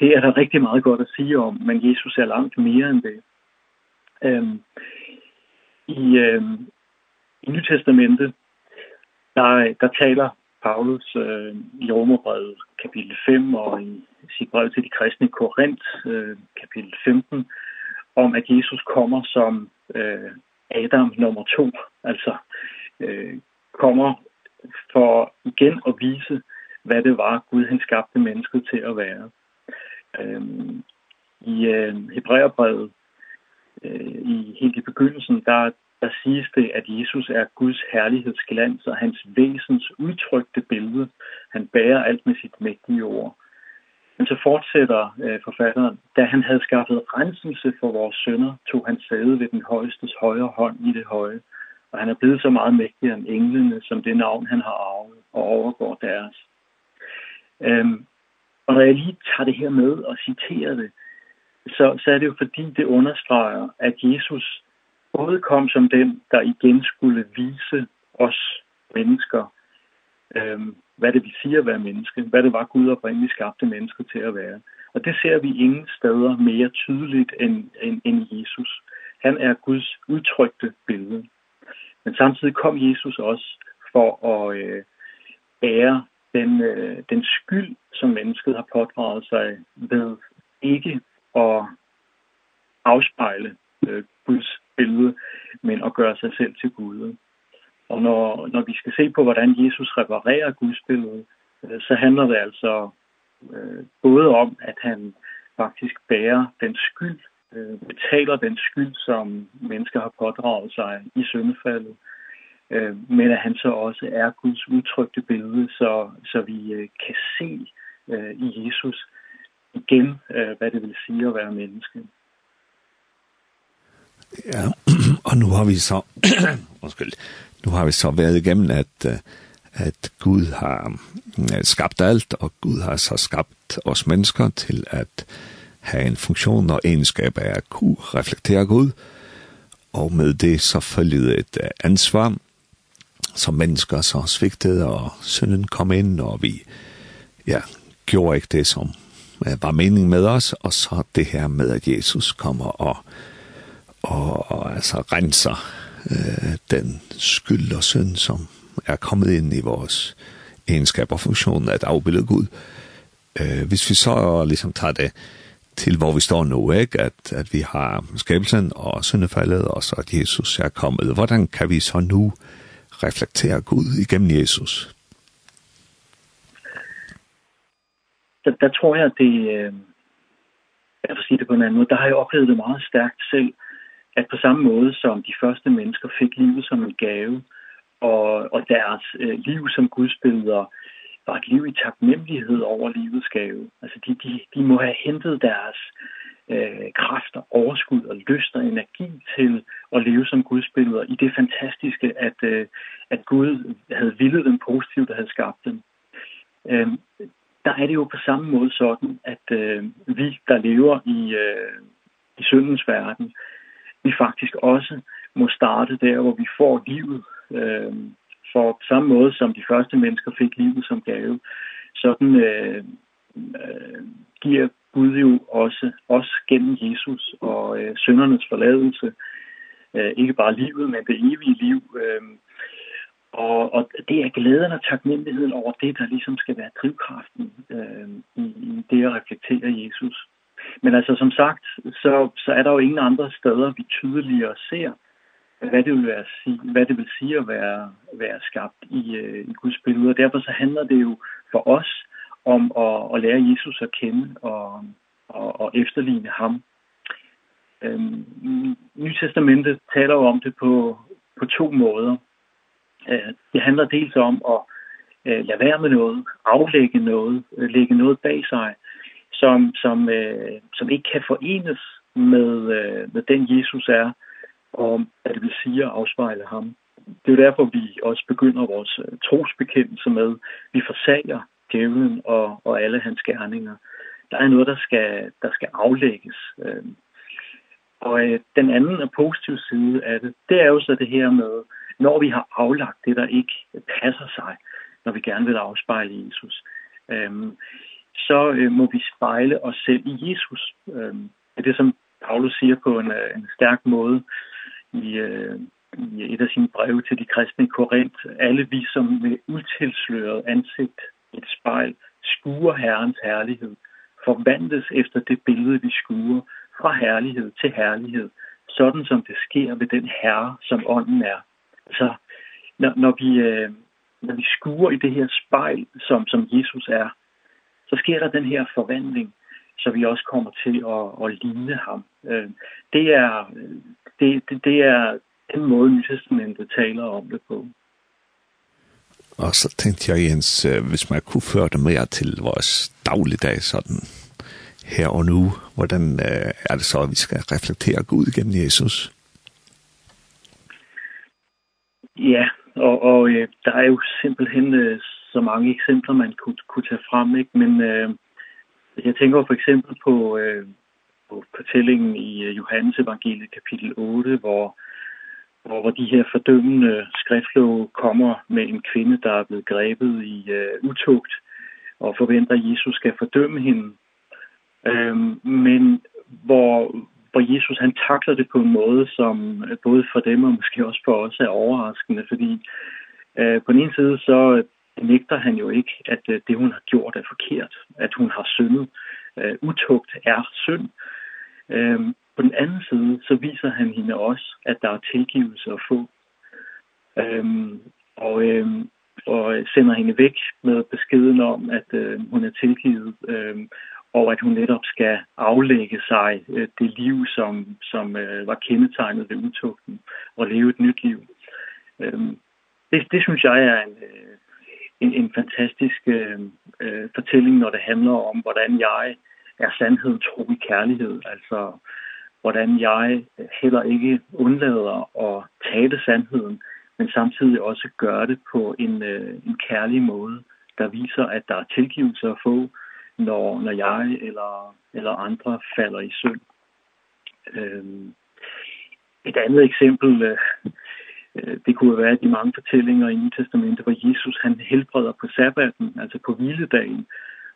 Det er der rigtig meget godt at sige om, men Jesus er langt mere end det. Øhm, I, øh, i Nye Testamentet, der, der taler Paulus øh, i Romerbrevet kapitel 5 og i sit brev til de kristne i Korinth øh, kapitel 15 om, at Jesus kommer som øh, Adam nummer 2, altså øh, kommer for igen at vise, hvad det var, Gud han skabte mennesket til at være. Ehm I øh, Hebræerbrevet, øh, i helt i begyndelsen, der, der siges det, at Jesus er Guds herlighedsglans og hans væsens udtrykte billede. Han bærer alt med sit mægtige ord. Men så fortsætter øh, forfatteren, da han havde skaffet renselse for vores sønder, tog han sæde ved den højestes højre hånd i det høje, og han er blevet så meget mægtig end englene, som det navn han har arvet og overgår deres. Øhm, og når jeg lige tager det her med og citerer det, så, så er det jo fordi, det understreger, at Jesus både kom som den, der igen skulle vise os mennesker. Øhm, hvad det vil sige at være menneske, hvad det var Gud oprindeligt skabte mennesker til at være. Og det ser vi ingen steder mere tydeligt end, end, end Jesus. Han er Guds udtrykte billede. Men samtidig kom Jesus også for at øh, ære den, øh, den skyld, som mennesket har pådraget sig ved ikke at afspejle øh, Guds billede, men at gøre sig selv til Gud. Og når, når vi skal se på, hvordan Jesus reparerer Guds billede, øh, så handler det altså øh, både om, at han faktisk bærer den skyld, øh, betaler den skyld, som mennesker har pådraget sig i syndefaldet, øh, men at han så også er Guds udtrykte billede, så, så vi øh, kan se øh, i Jesus igen, øh, hvad det vil sige at være menneske. Ja, og nu har vi så, undskyld, nu har vi så været igennem, at, at Gud har skabt alt, og Gud har så skabt os mennesker til at have en funktion og egenskab af at kunne reflektere Gud, og med det så følgede et ansvar, som mennesker så svigtede, og synden kom ind, og vi ja, gjorde ikke det, som var meningen med os, og så det her med, at Jesus kommer og og altså renser øh, den skyld og synd, som er kommet ind i vores egenskab og funktion at afbilde Gud. Øh, hvis vi så liksom tager det til, hvor vi står nu, ikke? At, at vi har skabelsen og syndefaldet, og så at Jesus er kommet. Hvordan kan vi så nu reflektere Gud igennem Jesus? Der, der tror jeg, at det... Øh, jeg får sige det på en anden måde. Der har jeg oplevet det meget stærkt selv, at på samme måde som de første mennesker fik livet som en gave, og, og deres øh, liv som gudsbilleder var et liv i taknemmelighed over livets gave. Altså de, de, de må have hentet deres øh, kræfter, overskud og lyst og energi til at leve som gudsbilleder i det fantastiske, at, øh, at Gud havde villet dem positivt og havde skabt dem. Øh, der er det jo på samme måde sådan, at øh, vi, der lever i, øh, i syndens verden, øh, vi faktisk også må starte der, hvor vi får livet. Øh, for på samme måde, som de første mennesker fik livet som gave, sådan øh, øh, giver Gud jo også os gennem Jesus og øh, syndernes forladelse, øh, ikke bare livet, men det evige liv. Øh, og, og det er glæden og taknemmeligheden over det, der ligesom skal være drivkraften øh, i, i det at reflektere Jesus. Men altså, som sagt, så, så er der jo ingen andre steder, vi tydeligere ser, hvad det vil, være, hvad det vil sige at være, være skabt i, i Guds billede. Og derfor så handler det jo for os om at, at lære Jesus at kende og, og, og efterligne ham. Ehm Nye Testamentet taler jo om det på, på to måder. Øh, det handler dels om at øh, lade være med noget, aflægge noget, øh, lægge noget bag sig, som som øh, som ikke kan forenes med øh, med den Jesus er og at vi siger afspejle ham. Det er jo derfor vi også begynder vores trosbekendelse med vi forsager djævlen og og alle hans gerninger. Der er noget der skal der skal aflægges. Øh, og øh, den anden og positive side af det, det er jo så det her med når vi har aflagt det der ikke passer sig, når vi gerne vil afspejle Jesus. Ehm øh, så øh, må vi spejle os selv i Jesus. Øh, det er det, som Paulus siger på en, en stærk måde i, øh, i et af sine breve til de kristne i Korinth. Alle vi, som med utilsløret ansigt et spejl, skuer Herrens herlighed, forvandles efter det billede, vi skuer fra herlighed til herlighed, sådan som det sker ved den herre, som ånden er. Så når, når vi... Øh, når vi skuer i det her spejl, som, som Jesus er, så sker der den her forvandling, så vi også kommer til at, at ligne ham. Øh, det, er, det, det, det er den måde, Nytestamentet taler om det på. Og så tænkte jeg, Jens, hvis man kunne føre det mere til vores dagligdag sådan her og nu, hvordan er det så, at vi skal reflektere Gud gennem Jesus? Ja, og, og øh, der er jo simpelthen så mange eksempler, man kunne, kunne tage frem. Ikke? Men øh, jeg tænker for eksempel på, øh, på fortællingen i Johannes evangeliet kapitel 8, hvor, hvor, hvor de her fordømmende skriftlove kommer med en kvinde, der er blevet grebet i øh, utugt, og forventer, at Jesus skal fordømme hende. Ehm men hvor, hvor Jesus han takler det på en måde, som både for dem og måske også for os er overraskende, fordi øh, på den ene side så nægter han jo ikke, at det hun har gjort er forkert, at hun har syndet. Øh, utugt er synd. Øhm, på den anden side, så viser han hende også, at der er tilgivelse at få. Øhm, og, øhm, og sender hende væk med beskeden om, at øh, hun er tilgivet, øh, og at hun netop skal aflægge sig øh, det liv, som, som øh, var kendetegnet ved utugten, og leve et nyt liv. Øhm, det, det synes jeg er en, øh, en, en fantastisk øh, øh, fortælling, når det handler om, hvordan jeg er sandheden tro i kærlighed. Altså, hvordan jeg heller ikke undlader at tale sandheden, men samtidig også gør det på en, øh, en kærlig måde, der viser, at der er tilgivelse at få, når, når jeg eller, eller andre falder i synd. Øhm, et andet eksempel, øh, Det kunne være de mange fortællinger i Nye Testamentet, hvor Jesus han helbreder på sabbaten, altså på hviledagen,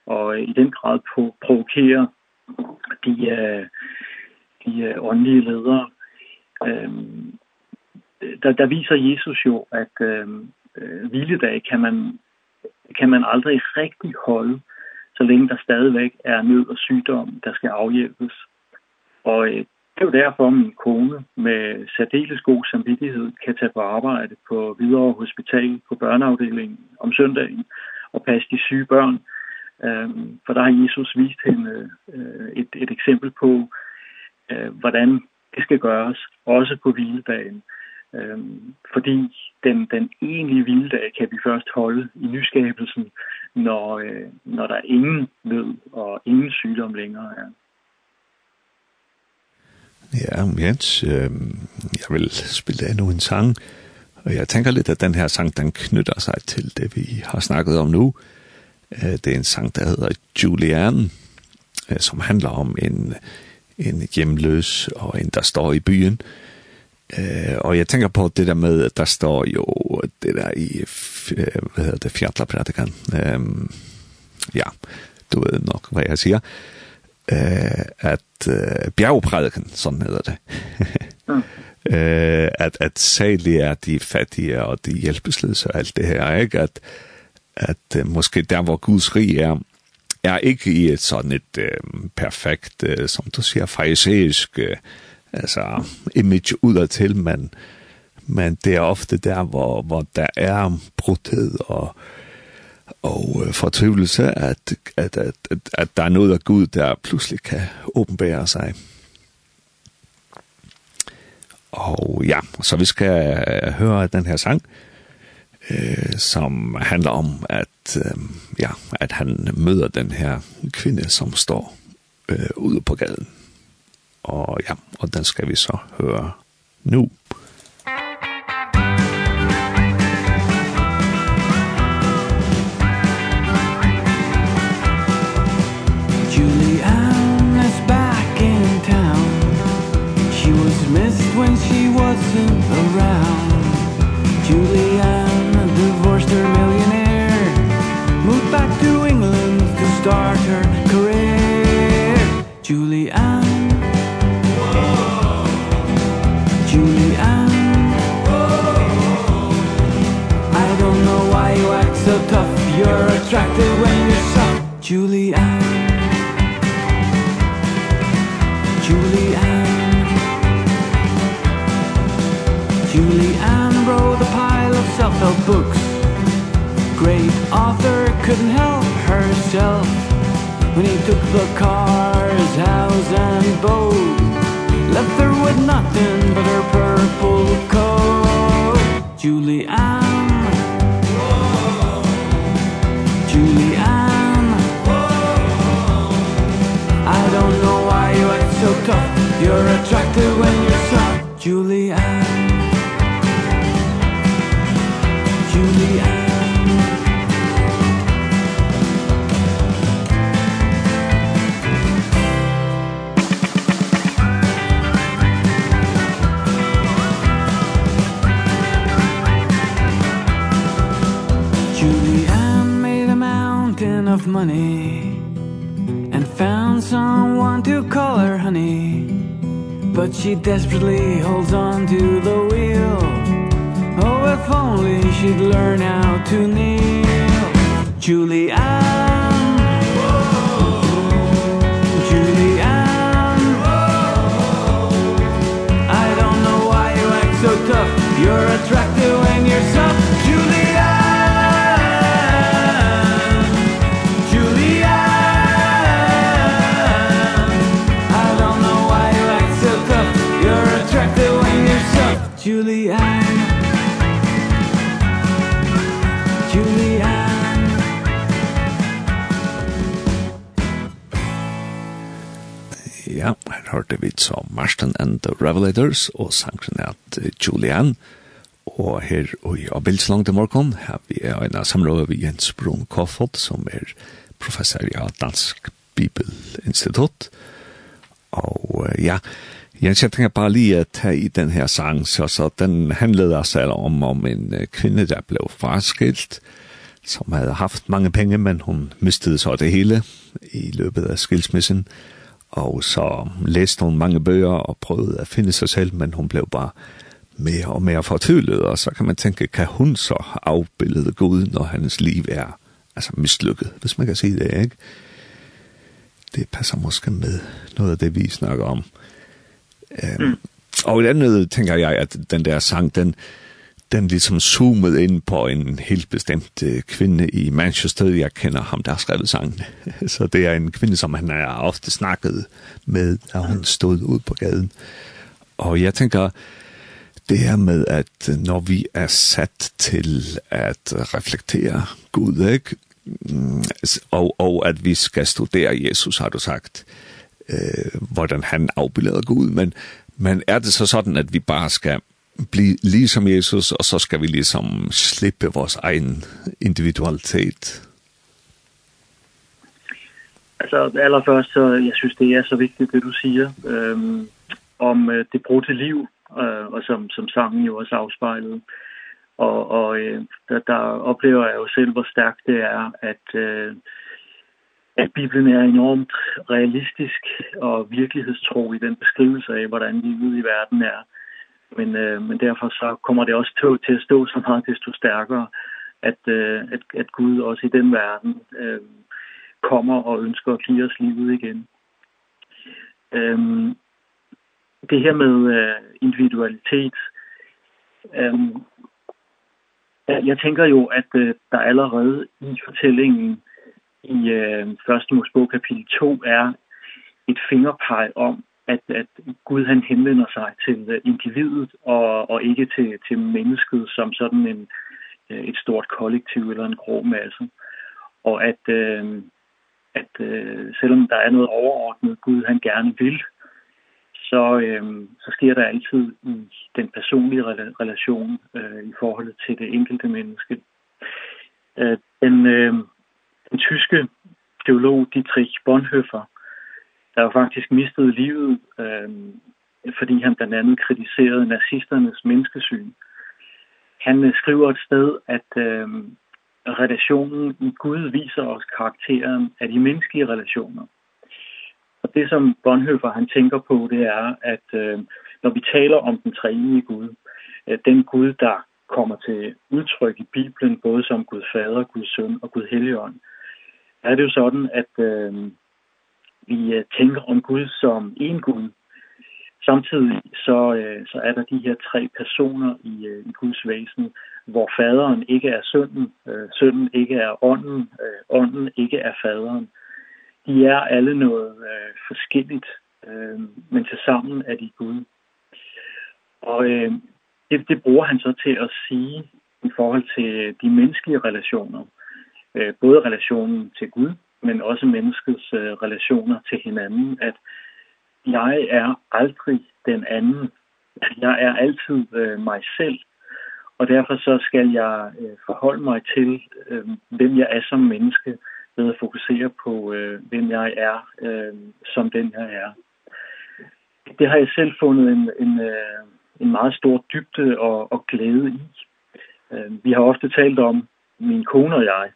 og i den grad på, provokerer de, de åndelige ledere. Øhm, der, der viser Jesus jo, at øhm, hviledag kan man, kan man aldrig rigtig holde, så længe der stadigvæk er nød og sygdom, der skal afhjælpes. Og øh, Det er jo derfor, min kone med særdeles god samvittighed kan tage på arbejde på videre hospital på børneafdelingen om søndagen og passe de syge børn. Øhm, for der har Jesus vist hende øh, et, et eksempel på, øh, hvordan det skal gøres, også på hviledagen. Øhm, fordi den, den egentlige hviledag kan vi først holde i nyskabelsen, når, øh, når der ingen nød og ingen sygdom længere er. Ja, Jens, øh, jeg vil spille endnu en sang, og jeg tænker lidt, at den her sang, den knytter sig til det, vi har snakket om nu. Det er en sang, der hedder Julianne, som handler om en, en hjemløs og en, der står i byen. Og jeg tænker på det der med, at der står jo det der i, hvad hedder det, fjallerprædikan. Ja, du ved nok, hvad jeg siger. Ja eh at uh, bjergprædiken sådan hedder det. mm. eh at at særlig er de fattige og de hjælpesløse og alt det her, ikke at at uh, måske der hvor Guds rig er er ikke i et sådan et uh, perfekt uh, som du siger fariseisk uh, altså image udadtil, men men det er ofte der hvor hvor der er brudhed og og øh, fortvivlelse, at, at, at, at, at der er noget af Gud, der pludselig kan åbenbære sig. Og ja, så vi skal høre den her sang, øh, som handler om, at, øh, ja, at han møder den her kvinde, som står øh, ude på gaden. Og ja, og den skal vi så høre nu. wasn't around. Julianne divorced her millionaire Moved back to England to start her career. Julianne Whoa. Julianne I don't know why you act so tough. You're attractive when you're soft. Julianne no books Great author couldn't help herself When he took the cars, house and boat. Left her with nothing but her purple coat. Julianne. Julianne. I don't know why you act so tough. You're attractive when you're soft. Julianne. to the end Julianne made a mountain of money And found someone to call her honey But she desperately holds on to the wheel if only she'd learn how to kneel. Julianne. Julianne. I don't know why you act so tough. You're attractive hørte vi så Marston and the Revelators og sangren at Julian. Og her og i Abils langt i morgen har vi en samråd ved Jens Brun Kofod som er professor i Dansk Bibelinstitutt. Og ja, Jens, jeg tenker bare lige at i den her sang, så, så den handlede altså om, om en kvinde, der blev farskilt som havde haft mange penge, men hun mistede så det hele i løbet af skilsmissen og så læste hun mange bøger og prøvede at finde sig selv, men hun blev bare mere og mere fortvivlet, og så kan man tænke, kan hun så afbillede Gud, når hans liv er altså mislykket, hvis man kan sige det, ikke? Det passer måske med noget af det, vi snakker om. Øhm, um, og et andet, tænker jeg, at den der sang, den, den liksom zoomet ind på en helt bestemt kvinde i Manchester. Jeg kender ham, der har skrevet sangen. Så det er en kvinde, som han har ofte snakket med, da hun stod ud på gaden. Og jeg tænker, det her med, at når vi er sat til at reflektere Gud, ikke? Og, og at vi skal studere Jesus, har du sagt, øh, hvordan han afbilleder Gud, men, men er det så sådan, at vi bare skal bli liksom Jesus, og så skal vi liksom slippe vores egen individualitet. Altså allerførst, så jeg synes, det er så vigtigt, det du siger, øhm, om øh, det brugte liv, øh, og som, som sangen jo også afspejlede. Og, og øh, der, der oplever jeg jo selv, hvor stærkt det er, at... Øh, at Bibelen er enormt realistisk og virkelighedstro i den beskrivelse af, hvordan livet i verden er men øh, men derfor så kommer det også tog til at stå som har desto stærkere at øh, at at Gud også i den verden øh, kommer og ønsker at give os livet igen. Ehm det her med øh, individualitet ehm jeg tænker jo at øh, der allerede i fortællingen i øh, første Mosebog kapitel 2 er et fingerpeg om at at Gud han henvender sig til individet og og ikke til til mennesket som sådan en et stort kollektiv eller en grå masse. Og at øh, at øh, selvom der er noget overordnet Gud han gerne vil, så øh, så sker der altid i den personlige relation øh, i forhold til det enkelte menneske. Øh, den øh, den tyske teolog Dietrich Bonhoeffer der jo faktisk mistede livet, øh, fordi han blandt andet kritiserede nazisternes menneskesyn. Han skriver et sted, at øh, relationen i Gud viser os karakteren af de menneskelige relationer. Og det som Bonhoeffer han tænker på, det er, at øh, når vi taler om den treenige Gud, øh, den Gud, der kommer til udtryk i Bibelen, både som Gud Fader, Gud Søn og Gud Helligånd, er det jo sådan, at øh, vi tænker om Gud som en Gud. Samtidig så, så er der de her tre personer i, i Guds væsen, hvor faderen ikke er sønnen, øh, sønnen ikke er ånden, øh, ånden ikke er faderen. De er alle noget øh, forskelligt, men til sammen er de Gud. Og øh, det, det bruger han så til at sige i forhold til de menneskelige relationer. Øh, både relationen til Gud, men også menneskets øh, relationer til hinanden, at jeg er aldrig den anden. Jeg er altid øh, mig selv. Og derfor så skal jeg øh, forholde mig til, øh, hvem jeg er som menneske, ved at fokusere på, øh, hvem jeg er, øh, som den jeg er. Det har jeg selv fundet en, en, øh, en meget stor dybde og, og glæde i. Øh, vi har ofte talt om, min kone og jeg,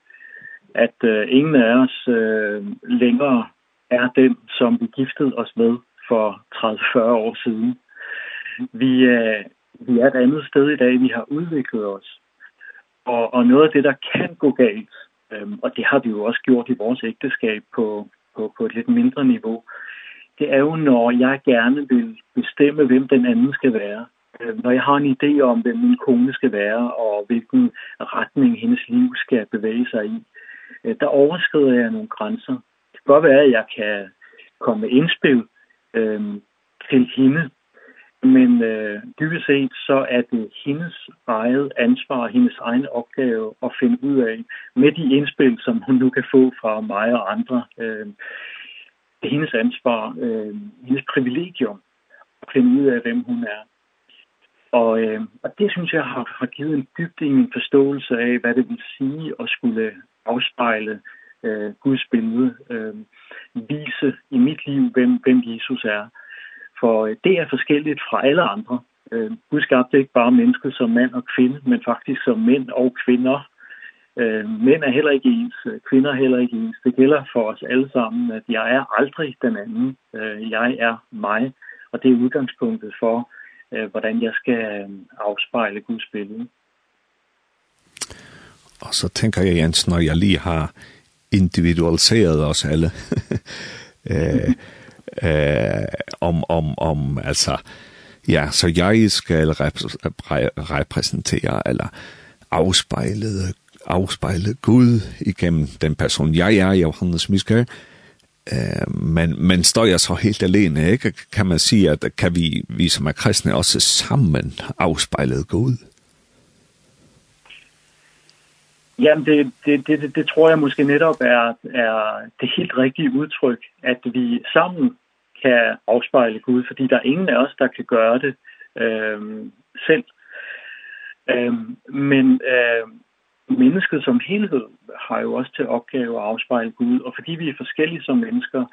at uh, ingen af os uh, længere er den, som vi giftede os med for 30-40 år siden. Vi, uh, vi er et andet sted i dag, vi har udviklet os. Og, og noget af det, der kan gå galt, um, og det har vi jo også gjort i vores ægteskab på, på, på et lidt mindre niveau, det er jo, når jeg gerne vil bestemme, hvem den anden skal være. Når jeg har en idé om, hvem min kone skal være, og hvilken retning hendes liv skal bevæge sig i, øh, der overskrider jeg nogle grænser. Det kan godt være, at jeg kan komme med indspil øh, til hende, men øh, dybest set så er det hendes eget ansvar hendes egen opgave at finde ud af med de indspil, som hun nu kan få fra mig og andre. Øh, det er hendes ansvar, øh, hendes privilegium at finde ud af, hvem hun er. Og, øh, og det synes jeg har, har givet en dybde i min forståelse af, hvad det vil sige at skulle afspejle øh, Guds billede, øh, vise i mit liv, hvem, hvem Jesus er. For det er forskelligt fra alle andre. Øh, Gud skabte ikke bare mennesket som mand og kvinde, men faktisk som mænd og kvinder. Øh, mænd er heller ikke ens, kvinder er heller ikke ens. Det gælder for os alle sammen, at jeg er aldrig den anden. Øh, jeg er mig, og det er udgangspunktet for, øh, hvordan jeg skal afspejle Guds billede. Og så tenker jeg, Jens, når jeg lige har individualiseret os alle, øh, øh, om, om, om, altså, ja, så jeg skal repræsentere, eller afspejle, afspejle Gud igennem den person, jeg er, Johannes Miskær, øh, men, men står jeg så helt alene, ikke? Kan man sige, at kan vi, vi som er kristne også sammen afspejle Gud? Jamen, det, det, det, det tror jeg måske netop er, er det helt rigtige udtryk, at vi sammen kan afspejle Gud, fordi der er ingen af os, der kan gøre det øh, selv. Øh, men øh, mennesket som helhed har jo også til opgave at afspejle Gud, og fordi vi er forskellige som mennesker,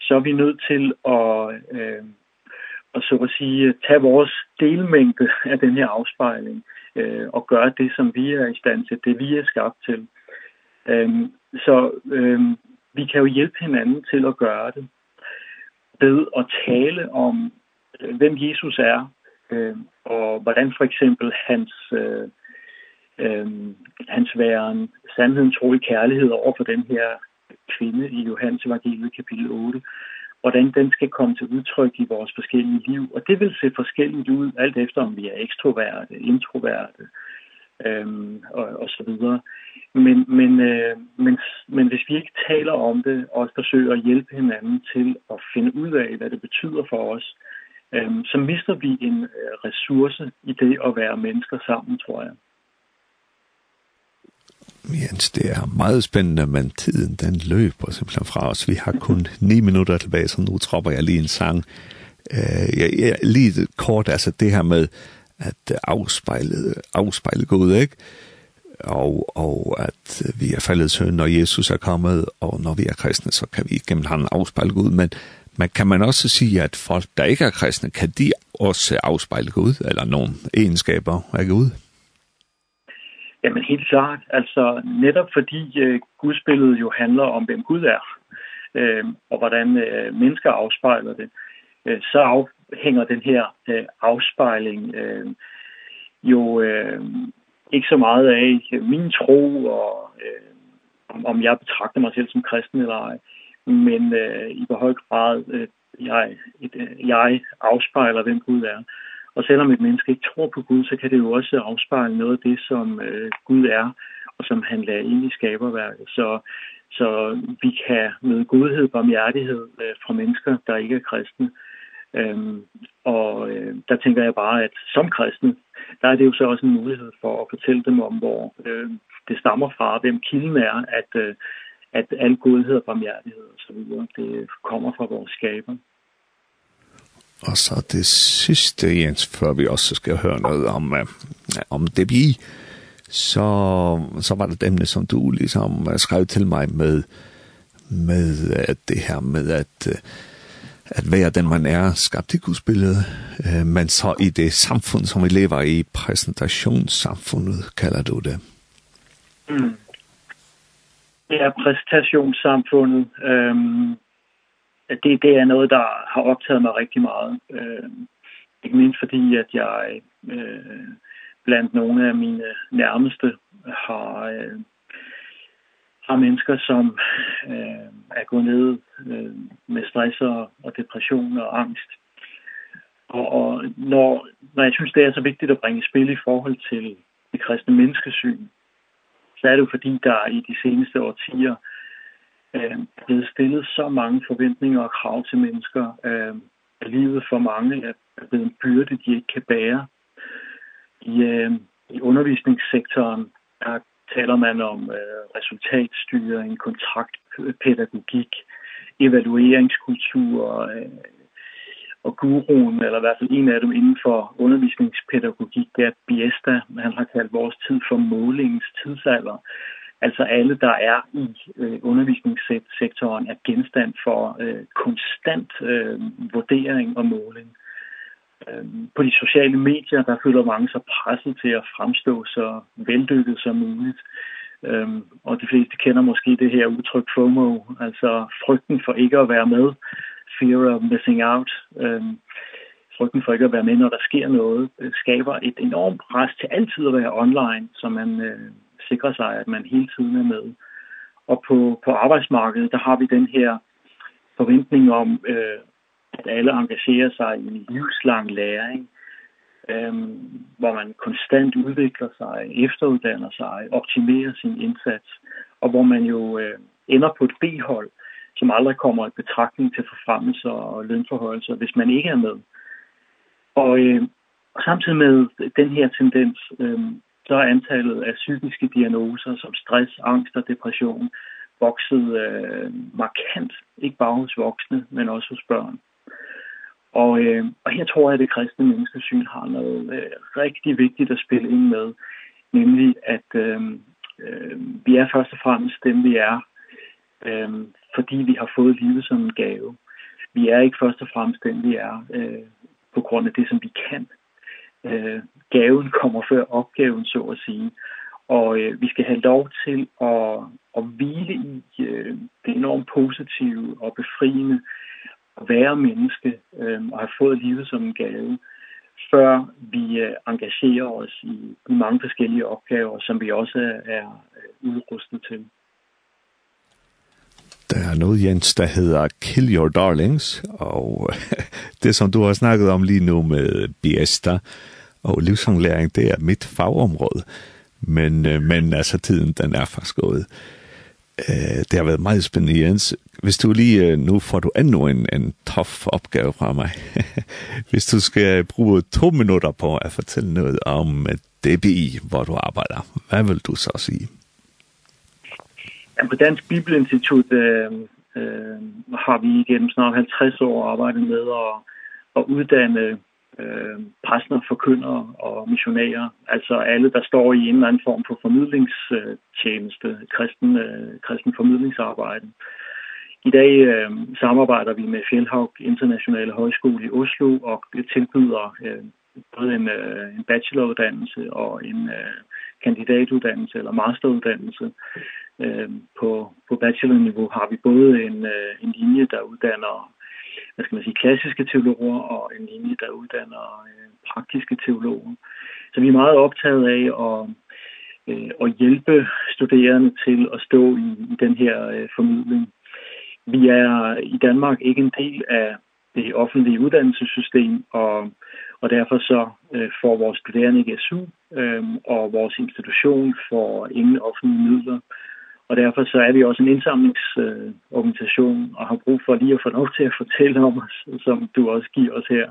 så er vi nødt til at, øh, at så at sige, tage vores delmængde af den her afspejling. Øh, øh, og gøre det, som vi er i stand til, det vi er skabt til. Øhm, så øh, vi kan jo hjælpe hinanden til at gøre det. Ved at tale om, øh, hvem Jesus er, øh, og hvordan for eksempel hans, øh, øh, hans væren, sandheden, tro i kærlighed over for den her kvinde i Johannes evangeliet kapitel 8, hvordan den skal komme til udtryk i vores forskellige liv. Og det vil se forskelligt ud, alt efter om vi er ekstroverte, introverte, øhm, og, og så videre. Men, men, øh, men, men hvis vi ikke taler om det, og forsøger at hjælpe hinanden til at finde ud af, hvad det betyder for os, øhm, så mister vi en ressource i det at være mennesker sammen, tror jeg. Jens, det er meget spændende, men tiden den løber simpelthen fra os. Vi har kun ni minutter tilbage, så nu tropper jeg lige en sang. Uh, jeg, jeg, lige kort, altså det her med at afspejle, afspejle Gud, ikke? Og, og at vi er faldet søn, når Jesus er kommet, og når vi er kristne, så kan vi gennem ham afspejle Gud. Men, men kan man også sige, at folk, der ikke er kristne, kan de også afspejle Gud, eller nogle egenskaber af Gud? Jamen helt klart, altså netop fordi øh, gudsbilledet jo handler om, hvem Gud er, øh, og hvordan øh, mennesker afspejler det, øh, så afhænger den her øh, afspejling øh, jo øh, ikke så meget af min tro og øh, om, om jeg betragter mig selv som kristen eller ej, men øh, i hvor høj grad øh, jeg, et, jeg afspejler, hvem Gud er. Og selvom et menneske ikke tror på Gud, så kan det jo også afspejle noget af det, som øh, Gud er, og som han lader ind i skaberværket. Så, så vi kan møde godhed og barmhjertighed øh, fra mennesker, der ikke er kristne. Øhm, og øh, der tænker jeg bare, at som kristne, der er det jo så også en mulighed for at fortælle dem om, hvor øh, det stammer fra, hvem kilden er, at, øh, at al godhed og barmhjertighed og så videre, det kommer fra vores skaber. Altså, det siste, Jens, før vi også skal høre noget om, uh, om debut, så, så var det et emne, som du ligesom skrev til mig med, med at det her med at, at være den, man er, skabt i Guds billede, uh, men så i det samfund, som vi lever i, præsentationssamfundet, kalder du det. Mm. Ja, præsentationssamfundet. Øhm, det, det er noget, der har optaget mig rigtig meget. Øh, ikke mindst fordi, at jeg øh, blandt nogle af mine nærmeste har, øh, har mennesker, som øh, er gået ned øh, med stress og, og depression og angst. Og, og når, når jeg synes, det er så vigtigt at bringe spil i forhold til det kristne menneskesyn, så er det jo fordi, der i de seneste årtier øh, blevet stillet så mange forventninger og krav til mennesker, øh, at livet for mange er blevet en byrde, de ikke kan bære. I, øh, i undervisningssektoren der taler man om øh, resultatstyring, kontraktpædagogik, evalueringskultur, øh, og guruen, eller i hvert fald en af dem inden for undervisningspædagogik, det er Biesta, han har kaldt vores tid for målingens tidsalder. Altså alle, der er i øh, undervisningssektoren, er genstand for øh, konstant øh, vurdering og måling. Øh, på de sociale medier, der føler mange sig presset til at fremstå så vellykket som muligt. Ehm og de fleste kender måske det her udtryk FOMO, altså frygten for ikke at være med, fear of missing out. Ehm frygten for ikke at være med, når der sker noget, skaber et enormt pres til altid at være online, så man øh, sikre sig, at man hele tiden er med. Og på, på arbejdsmarkedet, der har vi den her forventning om, øh, at alle engagerer sig i livslang læring, ehm hvor man konstant udvikler sig, efteruddanner sig, optimerer sin indsats, og hvor man jo øh, ender på et B-hold, som aldrig kommer i betragtning til forfremmelser og lønforhøjelser, hvis man ikke er med. Og, øh, samtidig med den her tendens, øh, så er antallet af psykiske diagnoser som stress, angst og depression vokset øh, markant, ikke bare hos voksne, men også hos børn. Og, øh, og her tror jeg, at det kristne menneskesyn har noget øh, rigtig vigtigt at spille ind med, nemlig at øh, øh, vi er først og fremmest dem, vi er, øh, fordi vi har fået livet som en gave. Vi er ikke først og fremmest dem, vi er, øh, på grund af det, som vi kan. Øh, øh, gaven kommer før opgaven, så at sige. Og øh, vi skal have lov til at, at hvile i øh, det enormt positive og befriende at være menneske øh, og have fået livet som en gave, før vi øh, engagerer os i de mange forskellige opgaver, som vi også er, er udrustet til der er noget, Jens, der hedder Kill Your Darlings, og det som du har snakket om lige nu med Biesta og livsanglæring, det er mit fagområde, men, men altså tiden, den er faktisk gået. Det har været meget spændende, Jens. Hvis du lige, nu får du endnu en, en tof opgave fra mig. Hvis du skal bruge to minutter på at fortælle noget om DBI, hvor du arbejder, hvad vil du så sige? Ja, på Dansk Bibelinstitut øh, øh, har vi igennem snart 50 år arbejdet med at, at uddanne øh, præster, forkyndere og missionærer. Altså alle, der står i en eller anden form for formidlingstjeneste, kristen, øh, kristen formidlingsarbejde. I dag øh, samarbejder vi med Fjellhavg Internationale Højskole i Oslo og tilbyder øh, både en, øh, en bacheloruddannelse og en, øh, kandidatuddannelse eller masteruddannelse. Ehm på på bachelorniveau har vi både en en linje der uddanner hvad skal man sige klassiske teologer og en linje der uddanner øh, praktiske teologer. Så vi er meget optaget af at øh, at hjælpe studerende til at stå i, i den her øh, formidling. Vi er i Danmark ikke en del af det offentlige uddannelsessystem og Og derfor så øh, får vores studerende ikke SU, øh, og vores institution får ingen offentlige midler. Og derfor så er vi også en indsamlingsorganisation øh, og har brug for lige at få lov til at fortælle om os, som du også giver os her.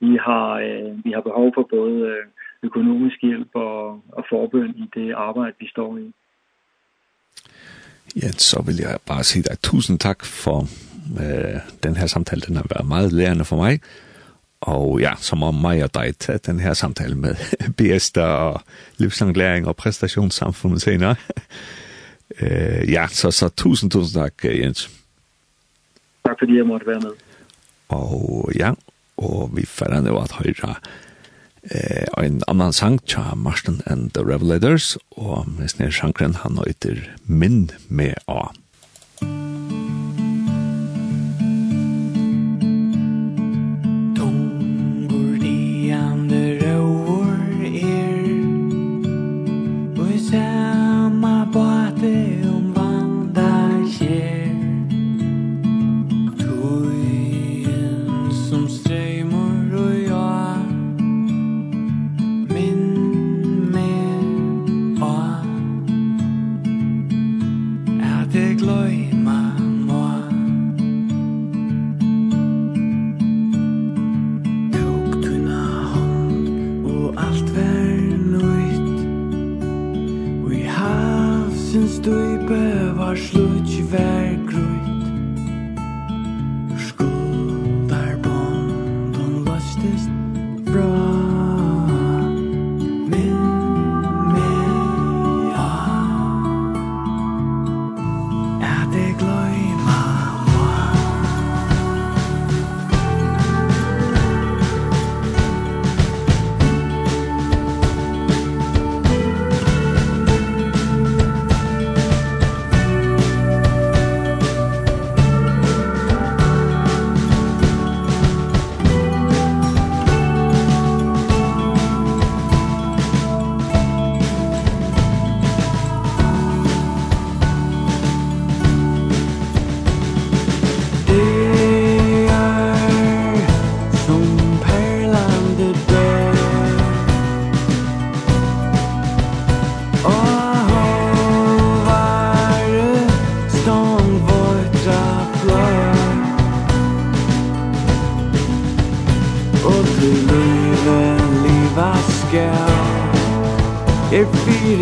Vi har, øh, vi har behov for både øh, økonomisk hjælp og, og forbøn i det arbejde, vi står i. Ja, så vil jeg bare sige dig tusind tak for øh, den her samtale. Den har været meget lærende for mig. Og ja, som om mig og dig til den her samtale med BS'er og livslanglæring og præstationssamfundet senere. øh, ja, så, så tusind, tusind tak, Jens. Tak fordi jeg måtte være med. Og ja, og vi færre nu at høre eh, en annan sang tja Marston and the Revelators, og med sned sjankren han høyter Minn med A. du i bøvar slutt verd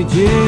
Jay.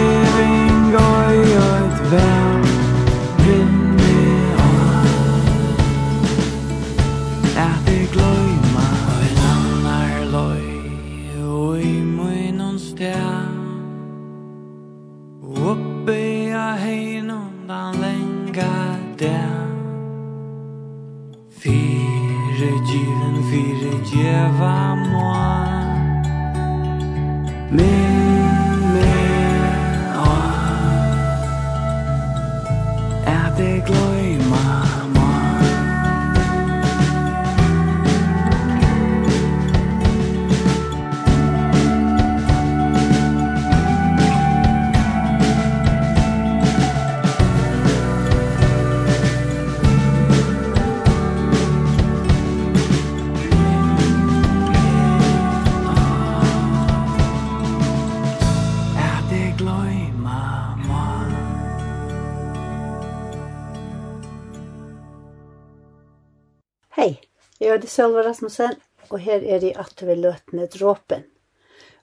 Sølva Rasmussen, og her er i at vi løtene dråpen.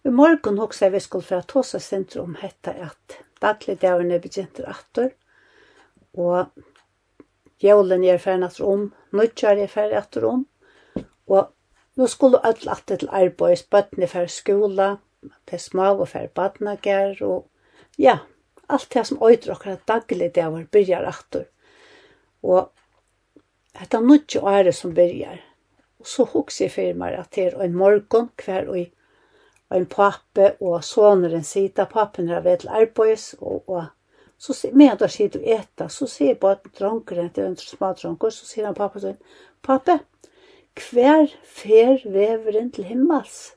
I morgen hoksa vi skulle fra Tåsa sentrum om hetta at daglig dagen er begynt atter, og jævlen er ferdig atter om, nødjar er ferdig atter om, og nå skulle alle atter til arbeid, bøttene fer skola, til små og fer badnager, og ja, alt det som øyder akkurat daglig dagen byrjar atter. Og Hetta nutje året som byrjar, Og så hugsa jeg for meg at det er en morgon hver og en pappe og soneren sida, pappen er ved til arbeids, og, og så med at sier du eta, så sier bare dronkeren til en smadronker, så sier han pappa sånn, pappe, hver fer veveren til himmels?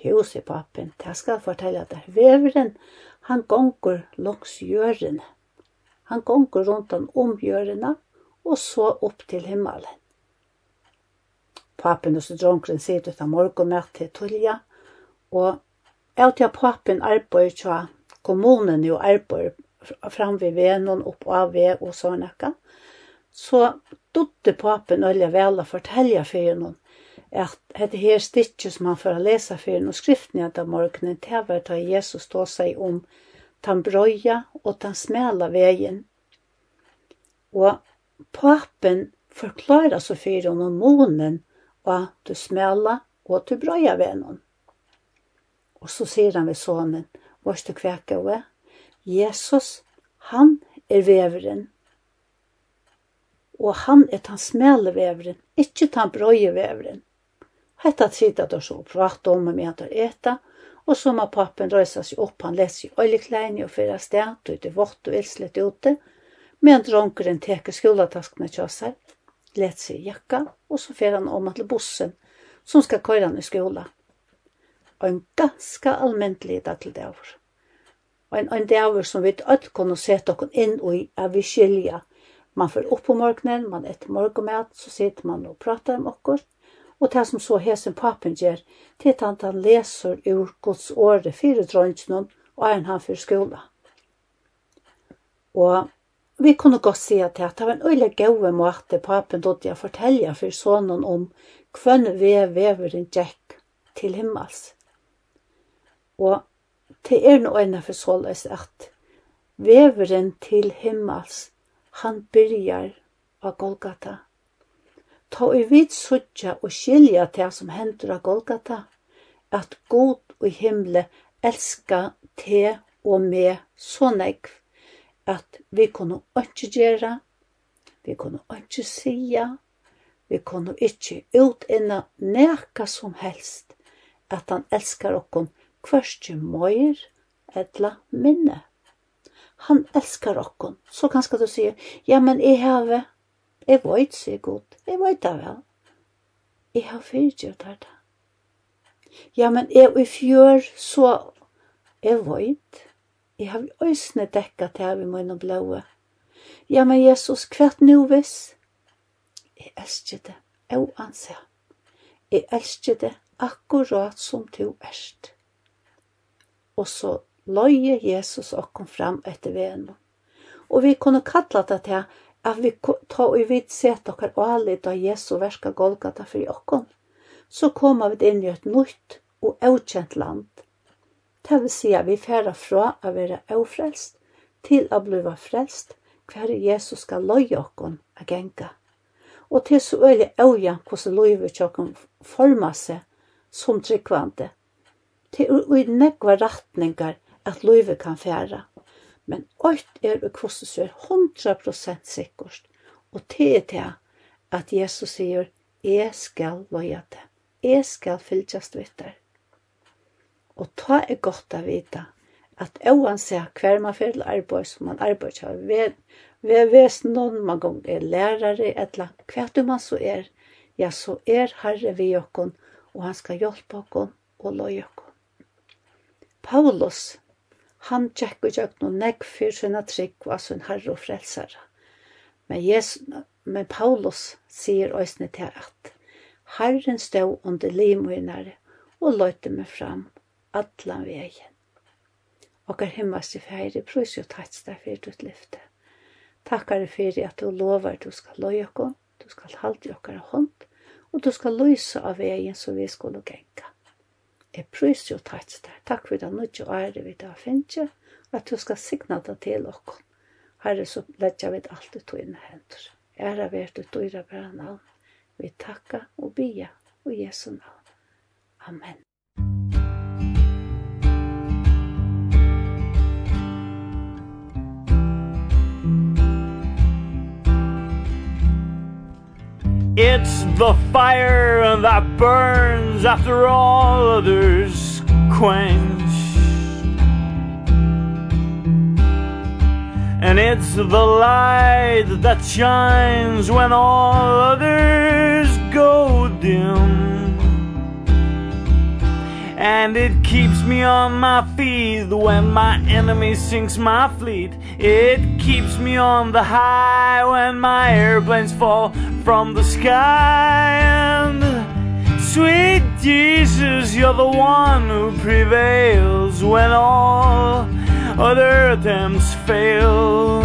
Jo, sier pappen, det skal jeg fortelle deg. Veveren, han gonger langs hjørene. Han gonger rundt om hjørene og så opp til himmelen. Papen og så dronken sier det til morgenmøt til Tullia, og jeg til papen arbeider til kommunen og arbeider fram ved venen opp av ved og sånne. Så dotte papen øyne vel å fortelle for noen at dette her stikket som han får lese for noen i av morgenen, det var da Jesus stå seg om den brøya og den smela veien. Og papen forklarer så for noen månen og til smela og til brøya venon. Og så sier han ved sonen, «Vars du kveka og Jesus, han er veveren, og han er den smele veveren, ikkje den brøye veveren. Hetta tida då så prata om med at eta, og så må pappen røysa seg opp, han leser i oljekleini og fyrir sted, og ut i vått og ilslet ute, men dronkeren teker skolataskene kjøsar, let seg i jakka, og så fer han om til bussen, som skal køyre han i skola. Og en ganske allmentlig dag til dæver. Og en, en dæver som vi ikke kunne sette oss inn i, er vi skilja. Man får opp på morgenen, man etter morgenmat, så sitter man og pratar om oss. Og det som så hesen papen gjør, til at han leser ur Guds året fire drøntjene, og en han for skola. Og vi kunne godt si at det var en øyelig gode måte papen dødde å fortelle for sonen om hvem vi veveren gikk til himmels. Og det er noe ene for såleis at veveren til himmels, han byrjar av Golgata. Ta i vid suttja og skilja til som hender av Golgata, at god og himle elska te og me så negv at vi kunne ikke gjøre, vi kunne ikke sige, vi kunne ikke utinna neka som helst, at han elskar okkon hverstje møyr etla minne. Han elskar okkon. Så kanskje du si, ja, men jeg have, jeg vet, sier god, jeg vet det vel. Jeg har fyrtjørt her da. Ja, men jeg i fjør, så jeg veit, Jeg har øsne dekka til av i munnen blåa. Ja, men Jesus, hvert nu vis? Jeg elsker det, og ansa. Jeg elsker det akkurat som du erst. Og så løye Jesus okkom fram etter veien. Og vi kunne kalla det til at vi ta og vi set okkar alit av Jesu verska Golgata fyrir okkom, så koma vi inn i et nytt og avkjent land, Det vil si at vi færer fra å være ofrelst til å bli frelst hver Jesus skal løye oss å genga. Og til så øyelig øye hvordan løyve tjokken former seg som tryggvande. Til å i nekva ratningar at løyve kan færa. Men alt er og hvordan så er 100% sikkert. Og til er det at Jesus sier, jeg skal løye det. Jeg skal fylltjast vittar. Og ta er godt å vite at oansett hver man fer til arbeid, som man arbeider av, vi er vesen noen man gong er lærere, eller hva du man så er, ja, så er Herre vi jokken, og han skal hjelpe okken og løye okken. Paulus, han tjekker ikke noen nekk for sina trygg var sin herre og frelsere. Men, Jesus, men Paulus sier også til at Herren stod under limoinare og løyte meg fram allan vegin. Okkar himmaste færi prøys jo tætst stær fyrir ditt lyfte. Takkar fyrir at du lovar du skal loja okkur, du skal halde i hånd, og du skal lysa av vegin som vi skulle genga. Jeg prøys jo tætst stær, takk fyrir det nødje og ære vi da finnje, at du skal signa det til okkur. Herre, så letja vi alt i tøyne hendur. Æra vært ut du døyra bæra navn. Vi takka og bia og Jesu navn. Amen. It's the fire that burns after all others quench. And it's the light that shines when all others go dim. And it keeps me on my feet when my enemy sinks my fleet. It keeps me on the high when my airplanes fall from the sky. And sweet Jesus, you're the one who prevails when all other attempts fail.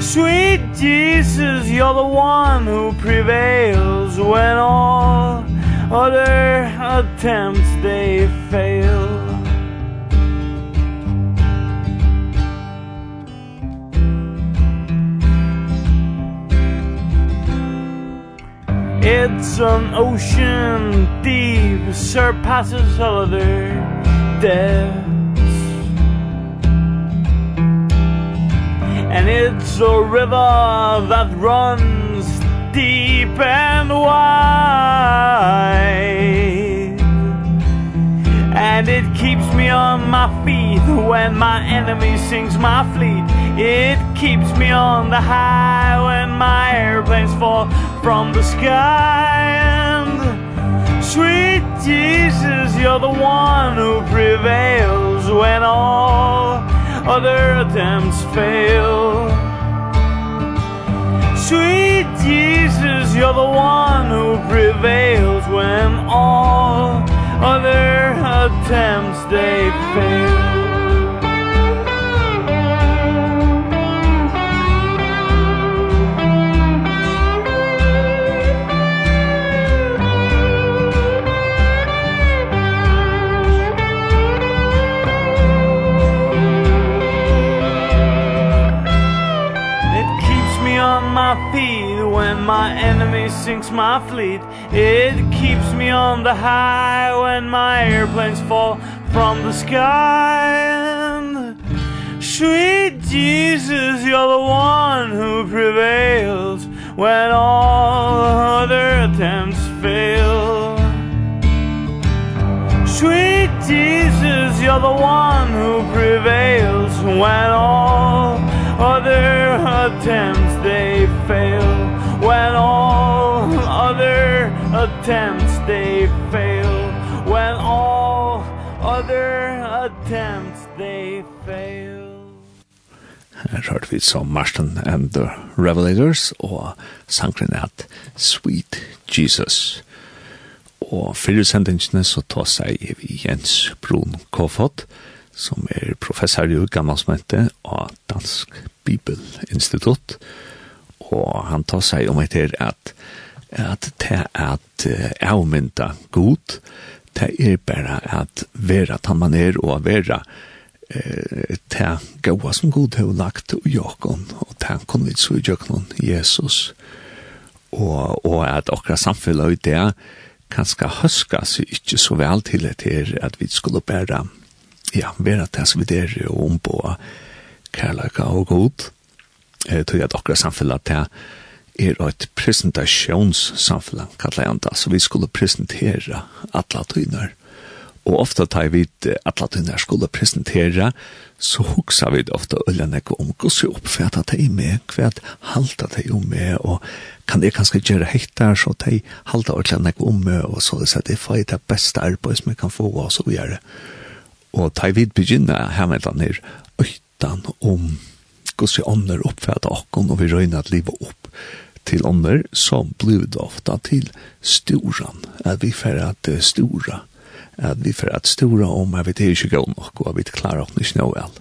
Sweet Jesus, you're the one who prevails when all Other attempts they fail. It's an ocean deep surpasses all other depths. And it's a river that runs deep and wide. And it keeps me on my feet When my enemy sings my fleet. It keeps me on the high When my airplanes fall from the sky. And sweet Jesus, you're the one who prevails When all other attempts fail. Cause you're the one who prevails when all other attempts they fail. My enemy sinks my fleet. It keeps me on the high When my airplanes fall from the sky. And sweet Jesus, you're the one who prevails When all other attempts fail. Sweet Jesus, you're the one who prevails When all other attempts attempts they fail when all other attempts they fail Her hørte vi som Marston and the Revelators og sangren at Sweet Jesus. Og fyrir sendingene så ta seg vi Jens Brun Kofot som er professor i gammalsmente av Dansk Bibelinstitutt. Og han tar seg om etter at at det er at avmynda god, det er bare at vera tan man er og vera eh, det gaua som god har lagt og jokon, og det kan vi så i jokon Jesus. Og, og at okra samfunnet i det kanskje høska seg ikke så vel til det her at vi skulle bare ja, vera det som vi der og ombå kærleika og god. Eh, tog at okra samfunnet til det er et presentasjonssamfunn, kallar jeg det, så vi skulle presentera alle tøyner. Og ofta tar vi alle tøyner skulle presentera, så hugsa vi ofta øyla nekko om hva som oppfatter de med, hva halter det om med, og kan det kanskje gjøre heitar, så de halter øyla nekko om med, og så det er for det beste arbeid som vi kan få, og så gjøre. Og tar vi begynner her med denne her, øytan om hva som ånder oppfatter oss, og vi røyner at livet opp, til ånder, så blir det ofta til storan, at vi får at stora, at vi får at stora om at vi det er ikke gøy nok, og at vi klarer oss ikke noe vel.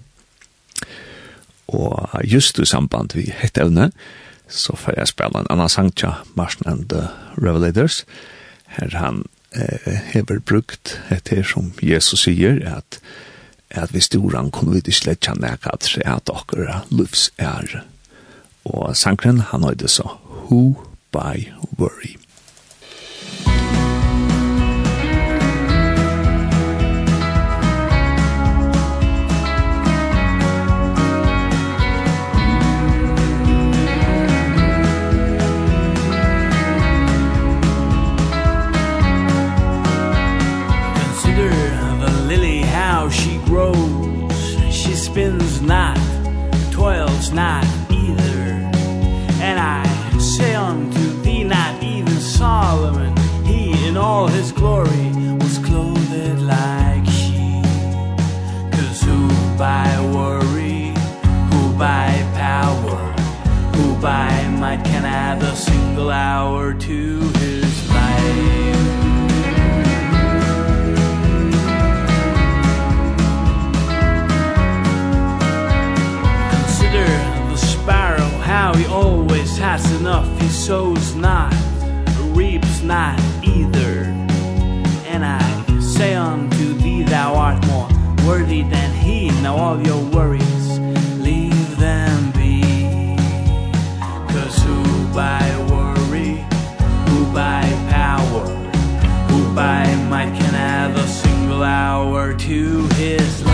Og just i samband vi hette evne, så får jeg spille en annan sang til Martin and the Revelators, her han eh, hever brukt etter som Jesus sier, at at vi storan kunne vi ikke slett kjenne at det er at dere livs er. Og sangren, han høyde så, who by worry. night can add a single hour to his life. Consider the sparrow how he always has enough. He sows not reaps not either. And I say unto thee thou art more worthy than he. Now all your worries by worry Who by power Who by might can have a single hour to his life.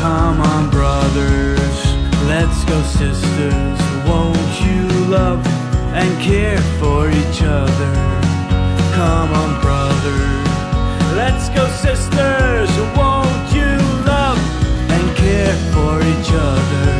Come on brothers Let's go sisters won't you love and care for each other? Come on brother. Let's go sisters. Won't you love and care for each other?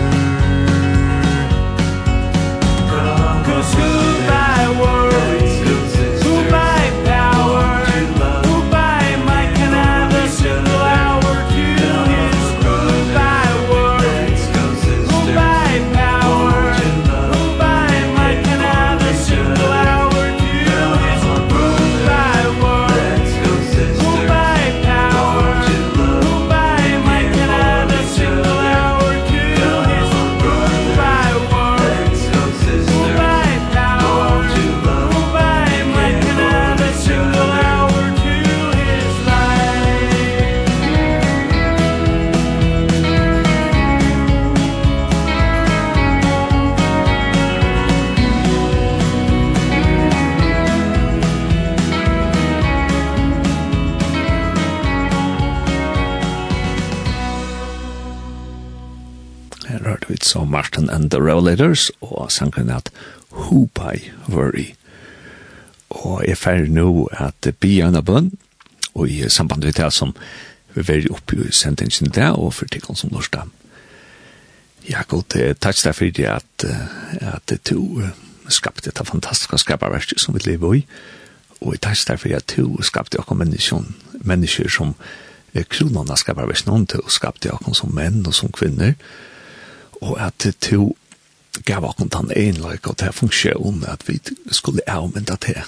så Martin and the Revelators, og sangen at Who by Worry. Og jeg fer nå at bia en av bønn, og i samband med det som vi var oppe i sendingen der, og for tikkene som norsk lort dem. Jakob, takk deg for det at, at du skapte dette fantastiske skaperverket som vi lever i, og jeg takk deg for det at du skapte dere mennesker, mennesker som kronene skaperverket noen til, og skapte dere som menn og som kvinner, og og at to gav okken den ene enløyke og til funksjonen at vi skulle avmynda til.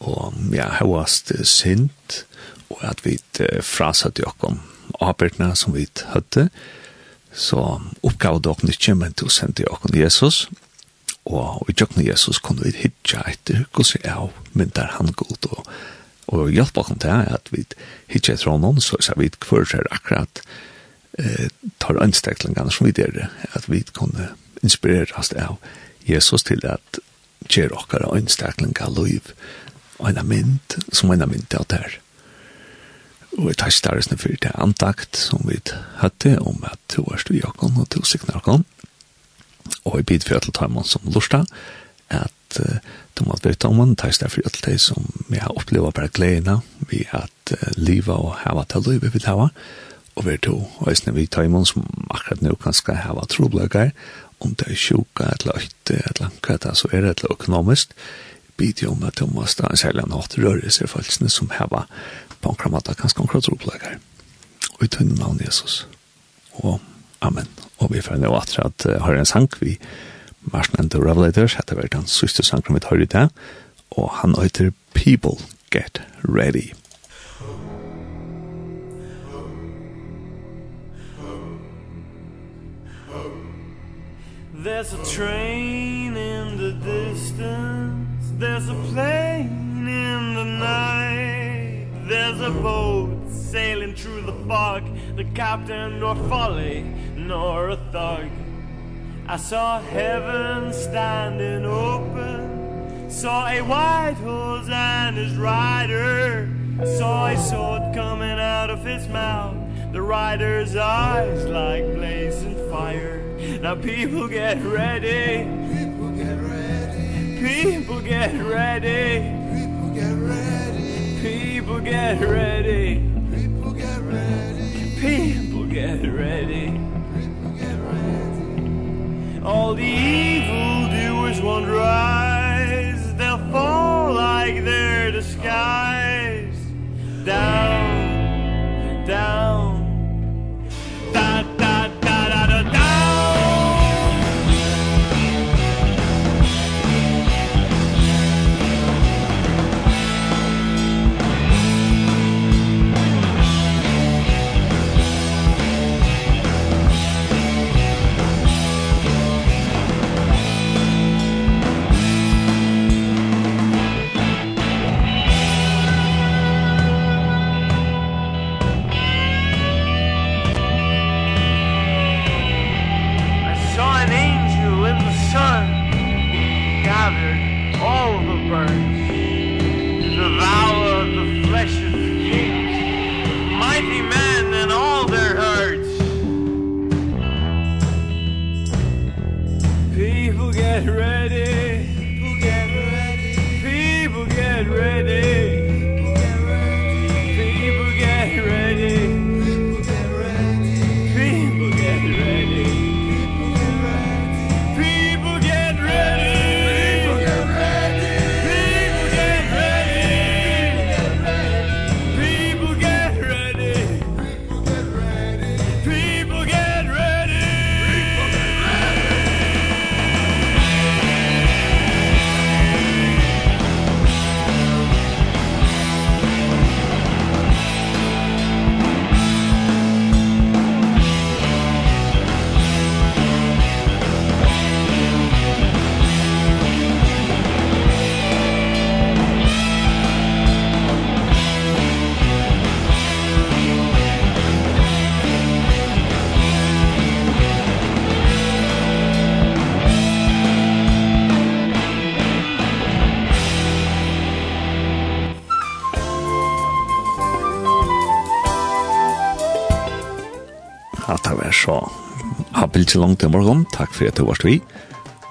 Og ja, høyast sint, og at vi frasatt jo okken arbeidene som vi hadde, så oppgav det okken ikke, men til to sendte okken Jesus, og i tjokken Jesus kunne vi hitja etter hvordan jeg avmyndar han god, og, og hjelp okken til at vi hitja etter honom, så sa vi hver er akkurat eh, tar ønsteklingene som vi der, at vi kunne inspireras av Jesus til at gjør okkara av liv, og en mynd, som en mynd av det her. Og jeg tar størrelsen for det antakt som vi hadde om at to er stu jakon og to sikner jakon. Og jeg bid for at ta man som lorsta, at uh, de måtte vite om man, tar størrelsen for at det som vi har opplevd bare gledene ved at uh, livet og hava til livet vil hava, og vi to, og vi tar imen som akkurat nå kan skal hava troblekker, om det er sjuka, et eller annet, et eller annet, så er det et eller økonomisk, bid jo om at de må stå en særlig natt røre seg følelsene som heva på en kramat av ganske omkring troblekker. Og i tøyne navn Jesus. Og amen. Og vi får nå at jeg har en sang vi Marsen and the Revelators, heter vært den siste sangen vi tar i det, og han heter People Get Ready. There's a train in the distance. There's a plane in the night. There's a boat sailing through the fog. The captain nor folly nor a thug. I saw heaven standing open. Saw a white horse and his rider. Saw a sword coming out of his mouth the rider's eyes like blazing fire. Now people get ready. People get ready. People get ready. People get ready. People get ready. People get ready. People get ready. People get ready. All the evil doers won't rise. They'll fall like they're disguised. Down ikke langt i morgen. Takk for at du var vi.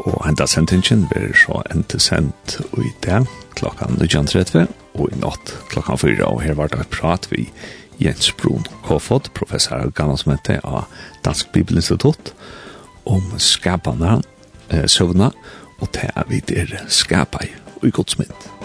Og enda sentingen blir så enda sendt i dag klokkan 19.30 og i natt klokkan 4. Og her var det et prat vi Jens Brun Kofod, professor av gammelsmøte av Dansk Bibelinstitutt, om skapene, eh, søvnene, og til er vi der skapet i godsmynd.